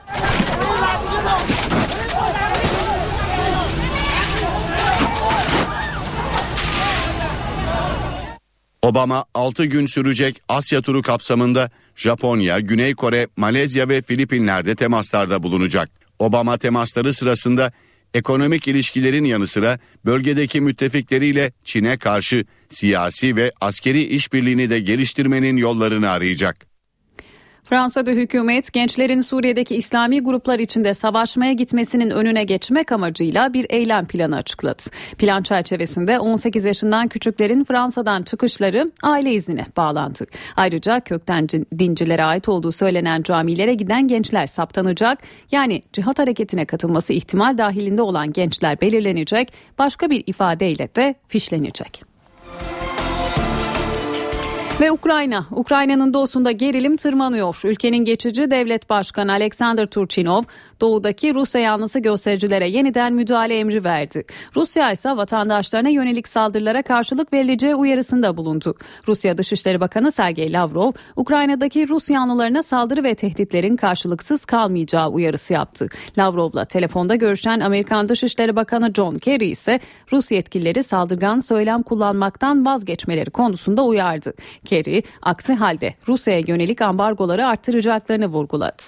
S3: Obama 6 gün sürecek Asya turu kapsamında Japonya, Güney Kore, Malezya ve Filipinler'de temaslarda bulunacak. Obama temasları sırasında ekonomik ilişkilerin yanı sıra bölgedeki müttefikleriyle Çin'e karşı siyasi ve askeri işbirliğini de geliştirmenin yollarını arayacak.
S2: Fransa'da hükümet gençlerin Suriye'deki İslami gruplar içinde savaşmaya gitmesinin önüne geçmek amacıyla bir eylem planı açıkladı. Plan çerçevesinde 18 yaşından küçüklerin Fransa'dan çıkışları aile iznine bağlandı. Ayrıca kökten dincilere ait olduğu söylenen camilere giden gençler saptanacak. Yani cihat hareketine katılması ihtimal dahilinde olan gençler belirlenecek. Başka bir ifadeyle de fişlenecek. Ve Ukrayna, Ukrayna'nın doğusunda gerilim tırmanıyor. Ülkenin geçici devlet başkanı Alexander Turchinov, doğudaki Rusya yanlısı göstericilere yeniden müdahale emri verdi. Rusya ise vatandaşlarına yönelik saldırılara karşılık verileceği uyarısında bulundu. Rusya Dışişleri Bakanı Sergey Lavrov, Ukrayna'daki Rus yanlılarına saldırı ve tehditlerin karşılıksız kalmayacağı uyarısı yaptı. Lavrov'la telefonda görüşen Amerikan Dışişleri Bakanı John Kerry ise Rus yetkilileri saldırgan söylem kullanmaktan vazgeçmeleri konusunda uyardı. Kerry aksi halde Rusya'ya yönelik ambargoları arttıracaklarını vurguladı.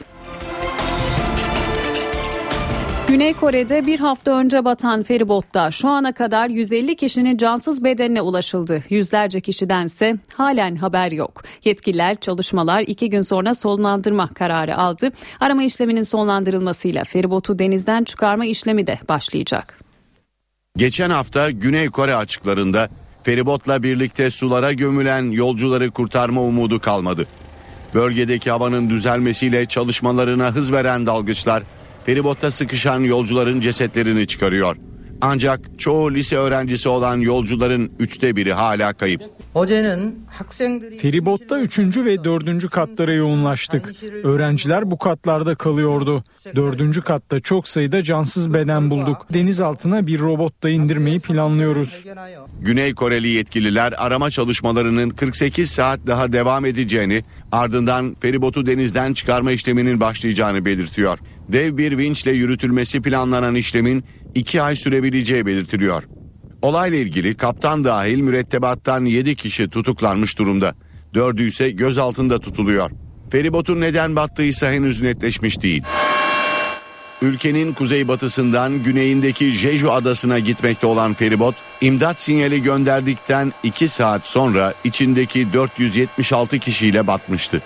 S2: Güney Kore'de bir hafta önce batan feribotta şu ana kadar 150 kişinin cansız bedenine ulaşıldı. Yüzlerce kişidense halen haber yok. Yetkililer çalışmalar iki gün sonra sonlandırma kararı aldı. Arama işleminin sonlandırılmasıyla feribotu denizden çıkarma işlemi de başlayacak.
S3: Geçen hafta Güney Kore açıklarında feribotla birlikte sulara gömülen yolcuları kurtarma umudu kalmadı. Bölgedeki havanın düzelmesiyle çalışmalarına hız veren dalgıçlar feribotta sıkışan yolcuların cesetlerini çıkarıyor. Ancak çoğu lise öğrencisi olan yolcuların üçte biri hala kayıp.
S29: Feribotta üçüncü ve dördüncü katlara yoğunlaştık. Öğrenciler bu katlarda kalıyordu. Dördüncü katta çok sayıda cansız beden bulduk. Deniz altına bir robot da indirmeyi planlıyoruz.
S3: Güney Koreli yetkililer arama çalışmalarının 48 saat daha devam edeceğini ardından feribotu denizden çıkarma işleminin başlayacağını belirtiyor. Dev bir vinçle yürütülmesi planlanan işlemin iki ay sürebileceği belirtiliyor. Olayla ilgili kaptan dahil mürettebattan 7 kişi tutuklanmış durumda. Dördü ise gözaltında tutuluyor. Feribotun neden battıysa henüz netleşmiş değil. Ülkenin kuzeybatısından güneyindeki Jeju adasına gitmekte olan feribot, imdat sinyali gönderdikten 2 saat sonra içindeki 476 kişiyle batmıştı.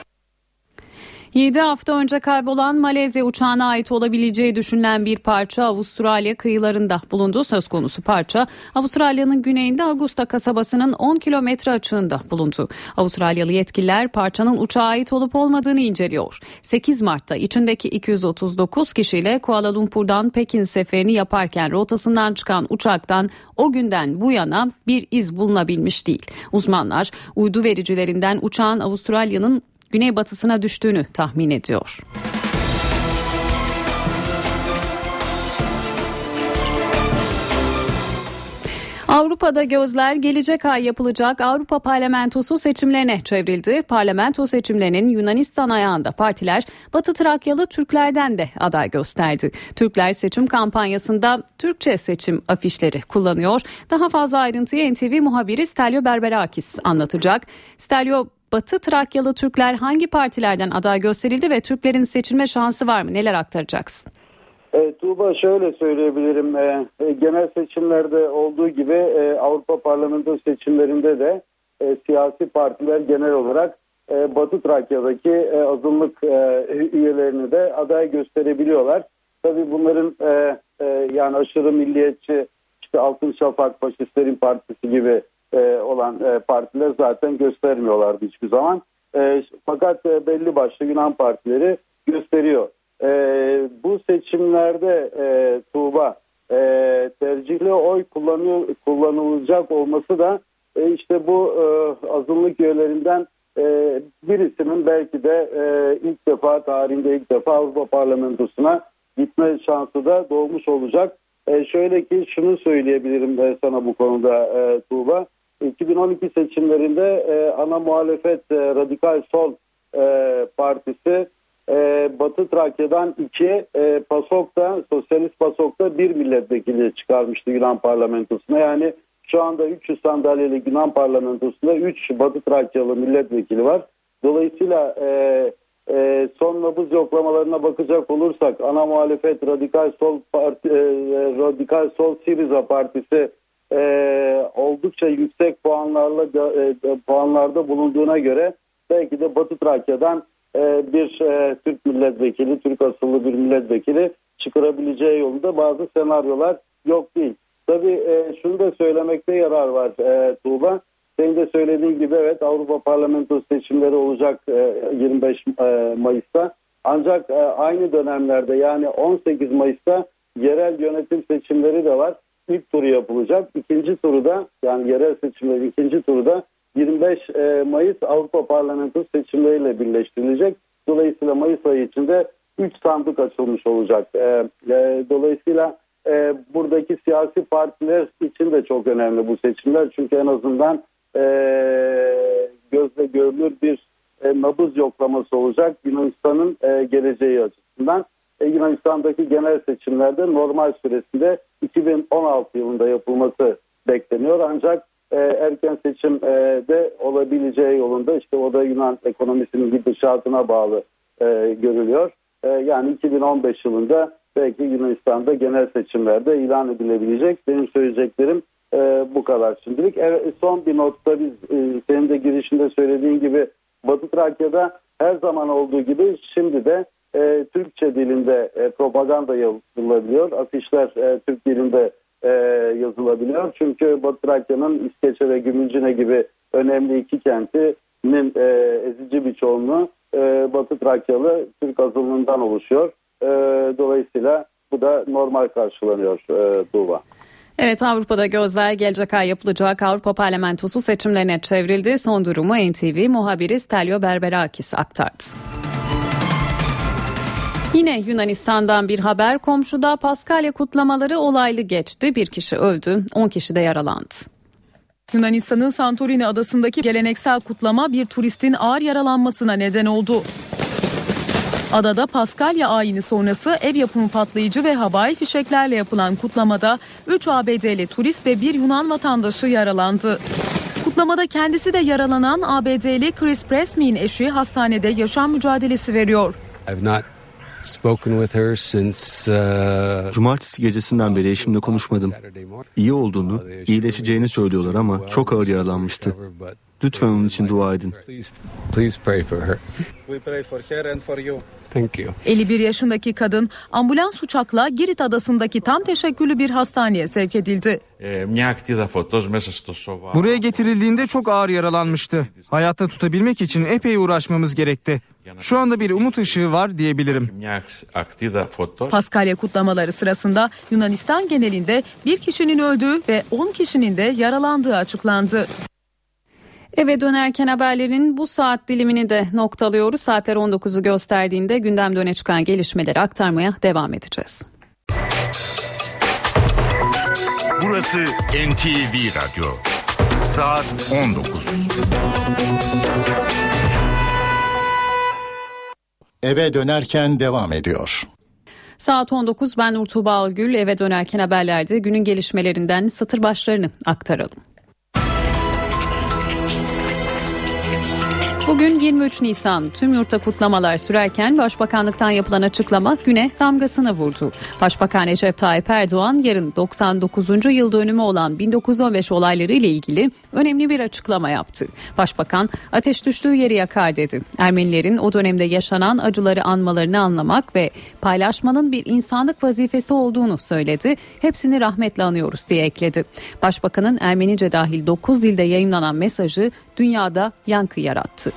S2: 7 hafta önce kaybolan Malezya uçağına ait olabileceği düşünülen bir parça Avustralya kıyılarında bulundu. Söz konusu parça Avustralya'nın güneyinde Augusta kasabasının 10 kilometre açığında bulundu. Avustralyalı yetkililer parçanın uçağa ait olup olmadığını inceliyor. 8 Mart'ta içindeki 239 kişiyle Kuala Lumpur'dan Pekin seferini yaparken rotasından çıkan uçaktan o günden bu yana bir iz bulunabilmiş değil. Uzmanlar uydu vericilerinden uçağın Avustralya'nın güneybatısına düştüğünü tahmin ediyor. Avrupa'da gözler gelecek ay yapılacak Avrupa Parlamentosu seçimlerine çevrildi. Parlamento seçimlerinin Yunanistan ayağında partiler Batı Trakyalı Türklerden de aday gösterdi. Türkler seçim kampanyasında Türkçe seçim afişleri kullanıyor. Daha fazla ayrıntıyı NTV muhabiri Stelio Berberakis anlatacak. Stelio Batı Trakyalı Türkler hangi partilerden aday gösterildi ve Türklerin seçilme şansı var mı? Neler aktaracaksın?
S30: E, Tuğba şöyle söyleyebilirim. E, e, genel seçimlerde olduğu gibi e, Avrupa Parlamento seçimlerinde de e, siyasi partiler genel olarak e, Batı Trakya'daki e, azınlık e, üyelerini de aday gösterebiliyorlar. Tabii bunların e, e, yani aşırı milliyetçi işte Altın Şafak Faşistlerin Partisi gibi olan e, partiler zaten göstermiyorlardı hiçbir zaman. E, fakat e, belli başlı Yunan partileri gösteriyor. E, bu seçimlerde e, Tuğba e, tercihli oy kullanıyor, kullanılacak olması da e, işte bu e, azınlık üyelerinden e, birisinin belki de e, ilk defa tarihinde ilk defa Avrupa Parlamentosu'na gitme şansı da doğmuş olacak. E, şöyle ki şunu söyleyebilirim e, sana bu konuda e, Tuğba. 2012 seçimlerinde e, ana muhalefet e, Radikal Sol e, Partisi e, Batı Trakya'dan iki, e, PASOK'ta, Sosyalist PASOK'ta bir milletvekili çıkarmıştı Yunan parlamentosuna. Yani Şu anda 300 sandalyeli Yunan parlamentosunda 3 Batı Trakyalı milletvekili var. Dolayısıyla e, e, son nabız yoklamalarına bakacak olursak ana muhalefet Radikal Sol Parti, e, Radikal Sol Siriza Partisi e, oldukça yüksek puanlarla e, puanlarda bulunduğuna göre belki de Batı Trakya'dan e, bir e, Türk milletvekili, Türk asıllı bir milletvekili çıkarabileceği yolunda bazı senaryolar yok değil. Tabii e, şunu da söylemekte yarar var e, Tuğba. Senin de söylediğin gibi evet Avrupa Parlamento seçimleri olacak e, 25 e, Mayıs'ta. Ancak e, aynı dönemlerde yani 18 Mayıs'ta yerel yönetim seçimleri de var. İlk turu yapılacak. İkinci turu da yani yerel seçimlerin ikinci turu da 25 e, Mayıs Avrupa Parlamento seçimleriyle birleştirilecek. Dolayısıyla Mayıs ayı içinde 3 sandık açılmış olacak. E, e, dolayısıyla buradaki siyasi partiler için de çok önemli bu seçimler. Çünkü en azından gözle görülür bir nabız yoklaması olacak Yunanistan'ın geleceği açısından. E, Yunanistan'daki genel seçimlerde normal süresinde 2016 yılında yapılması bekleniyor. Ancak e, erken seçim e, olabileceği yolunda işte o da Yunan ekonomisinin gidişatına bağlı e, görülüyor. E, yani 2015 yılında belki Yunanistan'da genel seçimlerde ilan edilebilecek. Benim söyleyeceklerim e, bu kadar şimdilik. Evet, son bir notta biz e, senin de girişinde söylediğin gibi Batı Trakya'da her zaman olduğu gibi şimdi de e, Türkçe dilinde e, propaganda yazılabiliyor. Afişler e, Türk dilinde e, yazılabiliyor. Çünkü Batı Trakya'nın İskeçe ve Gümülcine gibi önemli iki kentinin e, ezici bir çoğunluğu e, Batı Trakyalı Türk azınlığından oluşuyor. E, dolayısıyla bu da normal karşılanıyor e, Tuğba.
S2: Evet Avrupa'da gözler gelecek ay yapılacak Avrupa Parlamentosu seçimlerine çevrildi. Son durumu NTV muhabiri Stelio Berberakis aktardı. Yine Yunanistan'dan bir haber komşuda Paskalya kutlamaları olaylı geçti. Bir kişi öldü, 10 kişi de yaralandı.
S31: Yunanistan'ın Santorini adasındaki geleneksel kutlama bir turistin ağır yaralanmasına neden oldu. Adada Paskalya ayini sonrası ev yapımı patlayıcı ve havai fişeklerle yapılan kutlamada 3 ABD'li turist ve bir Yunan vatandaşı yaralandı. Kutlamada kendisi de yaralanan ABD'li Chris Pressme'in eşi hastanede yaşam mücadelesi veriyor.
S32: Uh, Cumartesi gecesinden beri eşimle konuşmadım. İyi olduğunu, iyileşeceğini söylüyorlar ama çok ağır yaralanmıştı. Lütfen onun için dua edin.
S31: Please pray for her. We pray for her and for you. Thank you. 51 yaşındaki kadın ambulans uçakla Girit adasındaki tam teşekküllü bir hastaneye sevk edildi.
S33: Buraya getirildiğinde çok ağır yaralanmıştı. Hayatta tutabilmek için epey uğraşmamız gerekti. Şu anda bir umut ışığı var diyebilirim.
S31: Paskalya kutlamaları sırasında Yunanistan genelinde bir kişinin öldüğü ve 10 kişinin de yaralandığı açıklandı.
S2: Eve dönerken haberlerin bu saat dilimini de noktalıyoruz. Saatler 19'u gösterdiğinde gündemde öne çıkan gelişmeleri aktarmaya devam edeceğiz.
S34: Burası NTV Radyo. Saat 19.
S19: Eve dönerken devam ediyor.
S2: Saat 19 ben Urtuba Gül eve dönerken haberlerde günün gelişmelerinden satır başlarını aktaralım. Bugün 23 Nisan tüm yurtta kutlamalar sürerken Başbakanlıktan yapılan açıklama güne damgasını vurdu. Başbakan Recep Tayyip Erdoğan yarın 99. yıl dönümü olan 1915 olayları ile ilgili önemli bir açıklama yaptı. Başbakan ateş düştüğü yeri yakar dedi. Ermenilerin o dönemde yaşanan acıları anmalarını anlamak ve paylaşmanın bir insanlık vazifesi olduğunu söyledi. Hepsini rahmetle anıyoruz diye ekledi. Başbakanın Ermenice dahil 9 dilde yayınlanan mesajı dünyada yankı yarattı.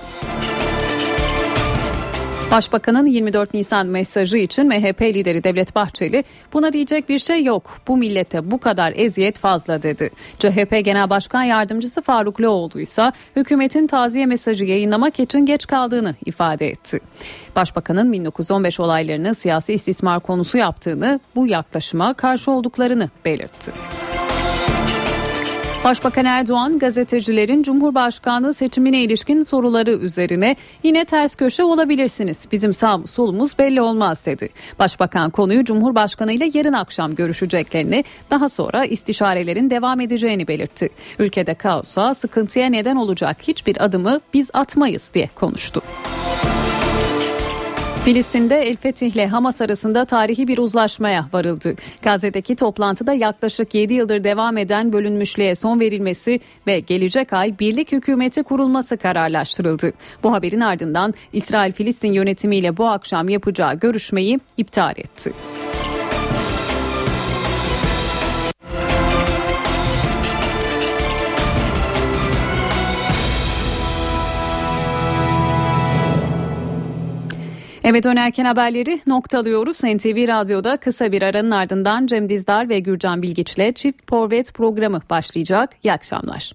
S2: Başbakanın 24 Nisan mesajı için MHP lideri Devlet Bahçeli buna diyecek bir şey yok. Bu millete bu kadar eziyet fazla dedi. CHP Genel Başkan Yardımcısı Faruk Loğlu ise hükümetin taziye mesajı yayınlamak için geç kaldığını ifade etti. Başbakanın 1915 olaylarını siyasi istismar konusu yaptığını, bu yaklaşıma karşı olduklarını belirtti. Başbakan Erdoğan gazetecilerin Cumhurbaşkanlığı seçimine ilişkin soruları üzerine yine ters köşe olabilirsiniz. Bizim sağımız solumuz belli olmaz dedi. Başbakan konuyu Cumhurbaşkanı ile yarın akşam görüşeceklerini daha sonra istişarelerin devam edeceğini belirtti. Ülkede kaosa sıkıntıya neden olacak hiçbir adımı biz atmayız diye konuştu. Filistin'de El Fetih ile Hamas arasında tarihi bir uzlaşmaya varıldı. Gazze'deki toplantıda yaklaşık 7 yıldır devam eden bölünmüşlüğe son verilmesi ve gelecek ay birlik hükümeti kurulması kararlaştırıldı. Bu haberin ardından İsrail-Filistin yönetimiyle bu akşam yapacağı görüşmeyi iptal etti. Eve dönerken haberleri noktalıyoruz. NTV Radyo'da kısa bir aranın ardından Cem Dizdar ve Gürcan Bilgiç'le Çift Porvet programı başlayacak. İyi akşamlar.